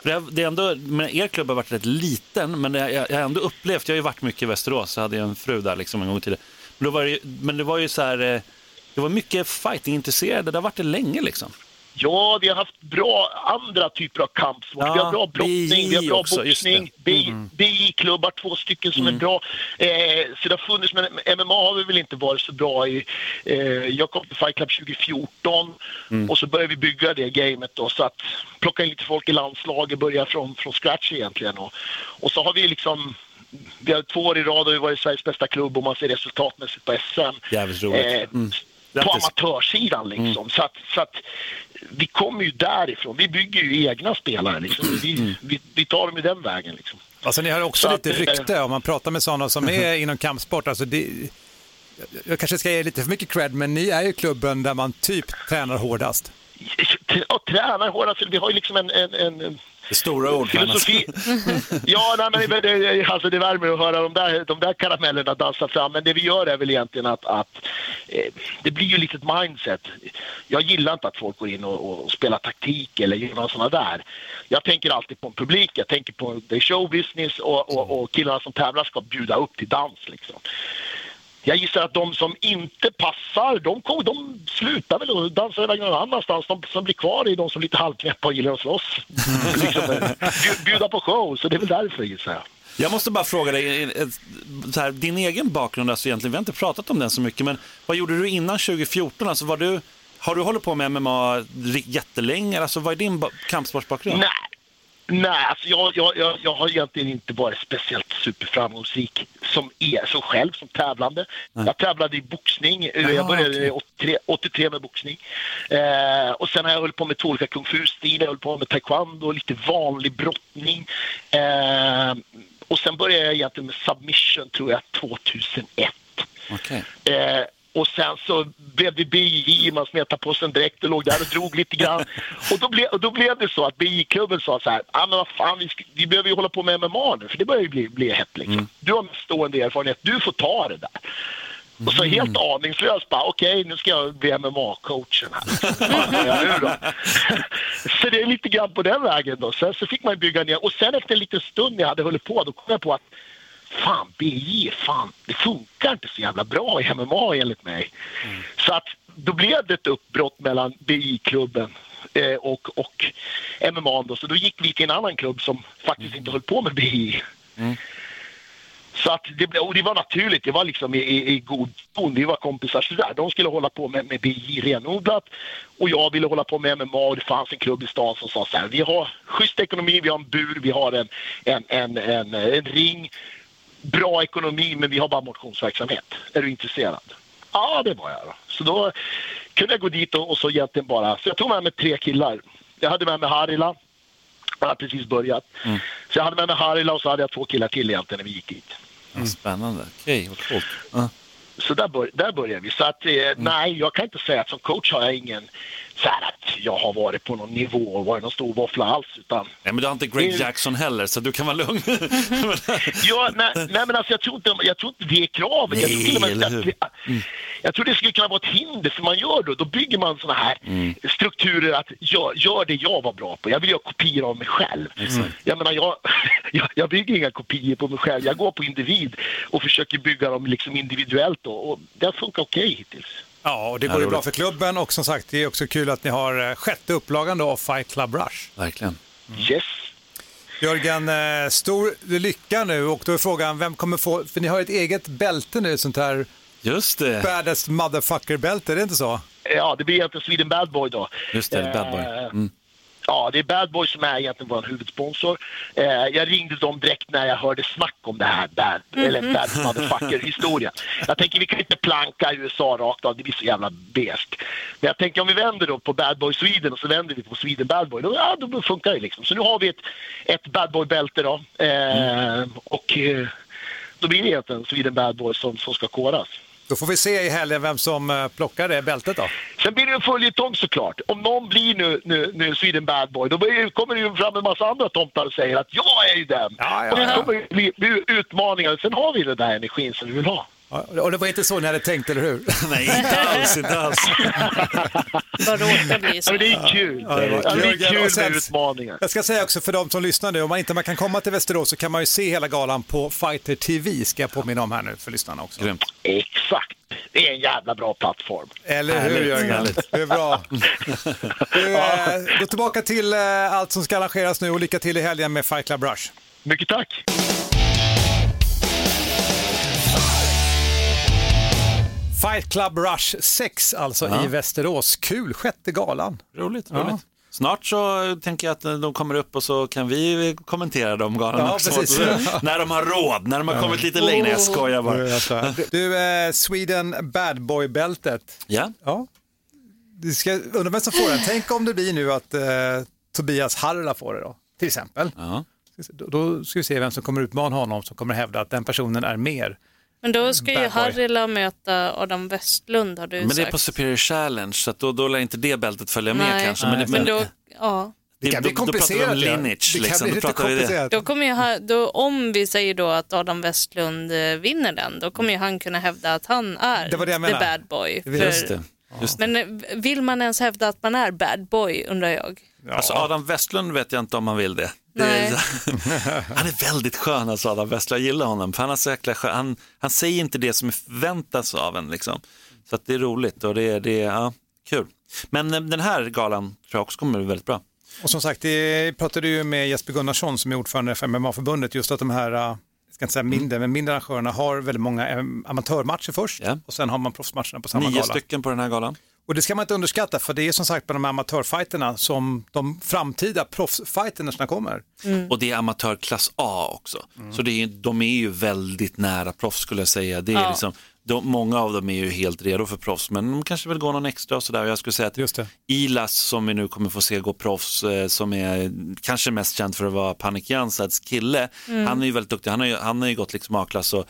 det, det är ändå, men er klubb har varit rätt liten, men jag, jag har ändå upplevt, jag har ju varit mycket i Västerås, jag hade ju en fru där liksom en gång i tiden. Men, då var det, men det var ju så här, eh, det var mycket fighting-intresserade, det har varit det länge liksom. Ja, vi har haft bra andra typer av kampsport. Ja, vi har bra brottning, vi har bra också, boxning, det. Mm. BI-klubbar, två stycken som är bra. Eh, så det har funnits, men MMA har vi väl inte varit så bra i. Eh, jag kom till Fight Club 2014 Mm. och så började vi bygga det gamet då, så att plocka in lite folk i landslaget, börja från, från scratch egentligen. Och, och så har vi liksom vi har två år i rad och vi varit Sveriges bästa klubb om man ser resultatmässigt på SM. Jävligt roligt. Eh, Mm. på amatörsidan liksom. Så, att, så att vi kommer ju därifrån. Vi bygger ju egna spelare liksom. Vi, vi, vi tar dem ju den vägen liksom. Alltså ni har också Så att, lite eh, rykte om man pratar med sådana som är [laughs] inom kampsport. Alltså det, jag- kanske ska ge lite för mycket cred, men ni är ju klubben där man typ tränar hårdast. Och tränar hårdast. Vi har ju liksom en, en, en stora ord. Filosofi. ja, nej, men det, alltså det värmer att höra de där, de där karamellerna dansa fram. Men det vi gör är väl egentligen att, att eh, det blir ju lite ett mindset. Jag gillar inte att folk går in och, och spelar taktik eller gör något sådana där. Jag tänker alltid på en publik, jag tänker på the show showbusiness och, och, och killarna som tävlar ska bjuda upp till dans. Liksom. Jag gissar att de som inte passar, de, kom, de slutar väl och dansar iväg någon annanstans. De som blir kvar är de som är lite halvknäppa och gillar att slåss. [laughs] liksom, eh, bju- bjuda på show, så det är väl därför gissar jag. Jag måste bara fråga dig, eh, så här, din egen bakgrund, alltså egentligen, vi har inte pratat om den så mycket, men vad gjorde du innan 2014? Alltså var du, har du hållit på med MMA jättelänge? Alltså, vad är din ba- kampsportsbakgrund? Nej, nej alltså jag, jag, jag, jag har egentligen inte varit speciellt superframgångsrik som, är, som själv, som tävlande. Jag tävlade i boxning. Eh, jag började 83, 83 med boxning. Eh, och sen har jag hållit på med två olika kung fu-stilar. Jag hållit på med taekwondo, lite vanlig brottning. Eh, och sen började jag egentligen med submission, tror jag, 2001. Okej. Eh, Och sen så blev det BJ, man smetade på sig en dräkt och låg där och drog lite grann. Och då, ble, och då blev det så att BJ-klubben sa så här, ah, men vad fan, vi, ska, vi behöver ju hålla på med MMA nu, för det börjar ju bli, bli hett liksom. Du har stående erfarenhet, du får ta det där. Och så helt aningslöst bara, okej nu ska jag bli MMA-coachen här. [laughs] [laughs] så det är lite grann på den vägen då. Sen så fick man bygga ner och sen efter en liten stund när jag hade hållit på, då kom jag på att fan, BJ, fan, det funkar inte så jävla bra i MMA enligt mig. Så att då blev det ett uppbrott mellan BJ-klubben eh, och, och MMA då. Så då gick vi till en annan klubb som faktiskt inte höll på med BJ. Så att det, och det var naturligt, det var liksom i, i, i god ton. Vi var kompisar sådär. De skulle hålla på med, med BJ renodlat och jag ville hålla på med MMA och det fanns en klubb i stan som sa så här. Vi har schysst ekonomi, vi har en bur, vi har en, en, en, en, en ring. Bra ekonomi men vi har bara motionsverksamhet. Är du intresserad? Ja, det var jag då. Så då kunde jag gå dit och, och så egentligen bara... Så jag tog med mig tre killar. Jag hade med mig Harila. Han hade precis börjat. Så jag hade med mig Harila och så hade jag två killar till egentligen när vi gick dit. Ja, Spännande. Okej, vad coolt. Ja. Så där, bör, där börjar vi. Så att, eh, nej, jag kan inte säga att som coach har jag ingen så här att jag har varit på någon nivå och varit någon stor våffla alls. Utan, Nej, men du har inte Greg Jackson heller, så du kan vara lugn. [laughs] ja, nej, nej, men alltså, jag, tror inte, jag tror inte det är kravet. jag, tror Nej, till och med att- hur? jag tror det skulle kunna vara ett hinder för man gör då, då bygger man såna här strukturer att jag gör det jag var bra på. Jag vill göra kopior av mig själv. Jag menar, jag, [laughs] jag, jag bygger inga kopior på mig själv. Jag går på individ och försöker bygga dem liksom individuellt då, och det har funkat okej hittills. Ja, och det går ju bra för klubben och som sagt det är också kul att ni har eh, sjätte upplagan då av Fight Club Rush. Verkligen. Yes. Jörgen, eh, stor lycka nu och då är frågan vem kommer få, för ni har ett eget bälte nu, sånt här Just det. baddest motherfucker-bälte, är det inte så? Ja, det blir egentligen Sweden Bad Boy då. Just det, Eh, Bad Boy. Mm. Ja, det är Bad Boy som är egentligen vår huvudsponsor. Eh, jag ringde dem direkt när jag hörde snack om det här Bad, eller bad Motherfucker-historien. Jag tänker vi kan inte planka USA rakt av, det blir så jävla beige. Men jag tänker om vi vänder då på Bad Boy Sweden och så vänder vi på Sweden Bad Boy, då, ja, då funkar det liksom. Så nu har vi ett, ett Bad Boy-bälte då. Eh, Och eh, då blir det egentligen Sweden Bad Boy som, som ska koras. Då får vi se i helgen vem som eh, plockar det bältet då. Sen blir det en följetong såklart. Om någon blir nu, nu, nu Sweden Bad Boy, då kommer det ju fram en massa andra tomtar och säger att jag är ju den. Ja, ja, och det kommer bli, bli utmaningar. Sen har vi den där energin som vi vill ha. Ja, Och det var inte så ni hade tänkt, eller hur? [laughs] Nej, inte alls, inte alls. [laughs] Vad råkar bli så. det är kul. Ja, det var- Ja, det är kul sen- med utmaningar. Jag ska säga också för de som lyssnar nu, om man inte man kan komma till Västerås så kan man ju se hela galan på Fighter TV, ska jag påminna om här nu för lyssnarna också. Grymt. Exakt. Det är en jävla bra plattform. Eller hur Jörgen? Det är bra. [laughs] Du, eh, gå tillbaka till eh, allt som ska arrangeras nu och lycka till i helgen med Fight Club Rush. Mycket tack. Fight Club Rush 6 alltså Ja. i Västerås. Kul, sjätte galan. Roligt, Ja. roligt. Snart så tänker jag att de kommer upp och så kan vi kommentera de galorna Ja, också. precis. [laughs] när de har råd, när de har kommit lite längre. Jag skojar bara. Du, eh, Sweden Bad Boy-bältet. Ja, Ja. Du ska, undrar vem som får den. Tänk om det blir nu att eh, Tobias Harla får det då, till exempel. ja. Då, då ska vi se vem som kommer utmana honom, som kommer hävda att den personen är mer. Men då ska ju. Harila möta Adam Westlund har du Men det är sagt. på Superior Challenge, så att då, då lär inte det bältet följa med Nej, kanske. Men, det, men då, ja. Det kan bli då, då pratar vi komplicerat. om ja. lineage. det kan liksom. bli Då pratar vi det. komplicerat. Då kommer ju, ha- då, om vi säger då att Adam Westlund eh, vinner den, då kommer ju han kunna hävda att han är Det var det jag the bad boy. Just det. Just det. Men eh, vill man ens hävda att man är bad boy, undrar jag. Alltså Adam Westlund vet jag inte om han vill det. Är, [laughs] han är väldigt skön alltså Adam Westlund, jag gillar honom. För han, är så jäkla skön. Han, han säger inte det som förväntas av en. Liksom. Så att det är roligt och det, är- det är ja, kul. Men eh, den här galan tror jag också kommer bli väldigt bra. Och som sagt, det pratade ju med Jesper Gunnarsson som är ordförande för MMA-förbundet, just att de här, eh, jag ska inte säga mindre, men mindre arrangörerna har väldigt många eh, amatörmatcher först Ja. och sen har man proffsmatcherna på samma Nio gala. stycken på den här galan. Och det ska man inte underskatta för det är som sagt på de här amatörfighterna som de framtida proffsfighterna kommer. Och det är amatörklass A också. Så det är, de är ju väldigt nära proffs skulle jag säga. Det är Ja. liksom, de, många av dem är ju helt redo för proffs, men de kanske vill gå någon extra och sådär. Jag skulle säga att Just det. Ilas som vi nu kommer få se gå proffs, eh, som är kanske mest känd för att vara Panik Jansads kille, han är ju väldigt duktig. Han har ju, han har ju gått liksom A-klass och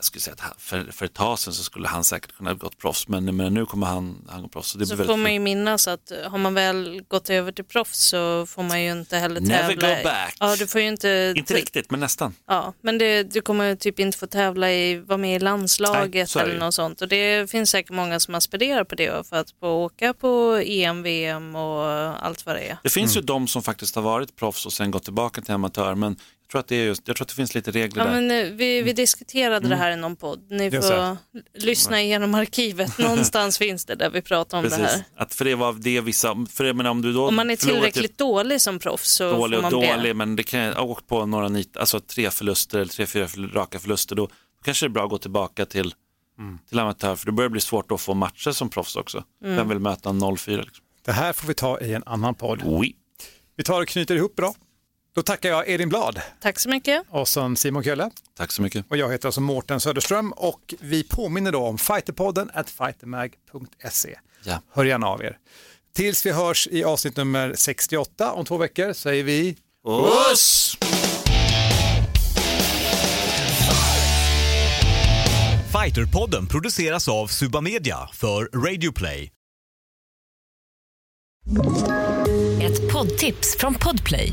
jag skulle säga att han, för, för ett tag sedan så skulle han säkert kunna ha gått proffs, men, men nu kommer han, han gå proffs. Så, det Så blir får väldigt man ju minnas att har man väl gått över till proffs så får man ju inte heller Never tävla. go back. Ja, du får ju inte... Inte riktigt, men nästan. Ja, men det, du kommer typ inte få tävla i, vara med i landslaget Nej, eller något sånt. Och det finns säkert många som aspirerar på det för att få åka på EM, VM och allt vad det är. Det finns ju de som faktiskt har varit proffs och sen gått tillbaka till amatör, men tror att det, är just, jag tror att det finns lite regler Ja, där. men, eh, vi, vi diskuterade det här i någon podd. Ni får det. lyssna igenom arkivet. [laughs] Någonstans finns det där vi pratar om det Precis. här. Att för det var det vissa, för det, men om du då Om man är förlorar till- tillräckligt dålig som proffs så dålig får och man dålig, bli... men det kan jag ha åkt på några nit, alltså tre förluster eller tre, fyra raka förluster, då kanske det är bra att gå tillbaka till, till amatör, för det börjar bli svårt att få matcher som proffs också. Mm. Vem vill möta en 04? Liksom? Det här får vi ta i en annan podd. Oui. Vi tar och knyter ihop bra. Då tackar jag Elin Blad Tack så mycket. och sen Simon Kölle. Tack så mycket. Och jag heter alltså Mårten Söderström och vi påminner då om fighterpodden at fightermag.se. Ja. Hör gärna av er. Tills vi hörs i avsnitt nummer 68 om två veckor säger vi Puss! Fighterpodden produceras av Suba Media för Radio Play. Ett poddtips från Podplay.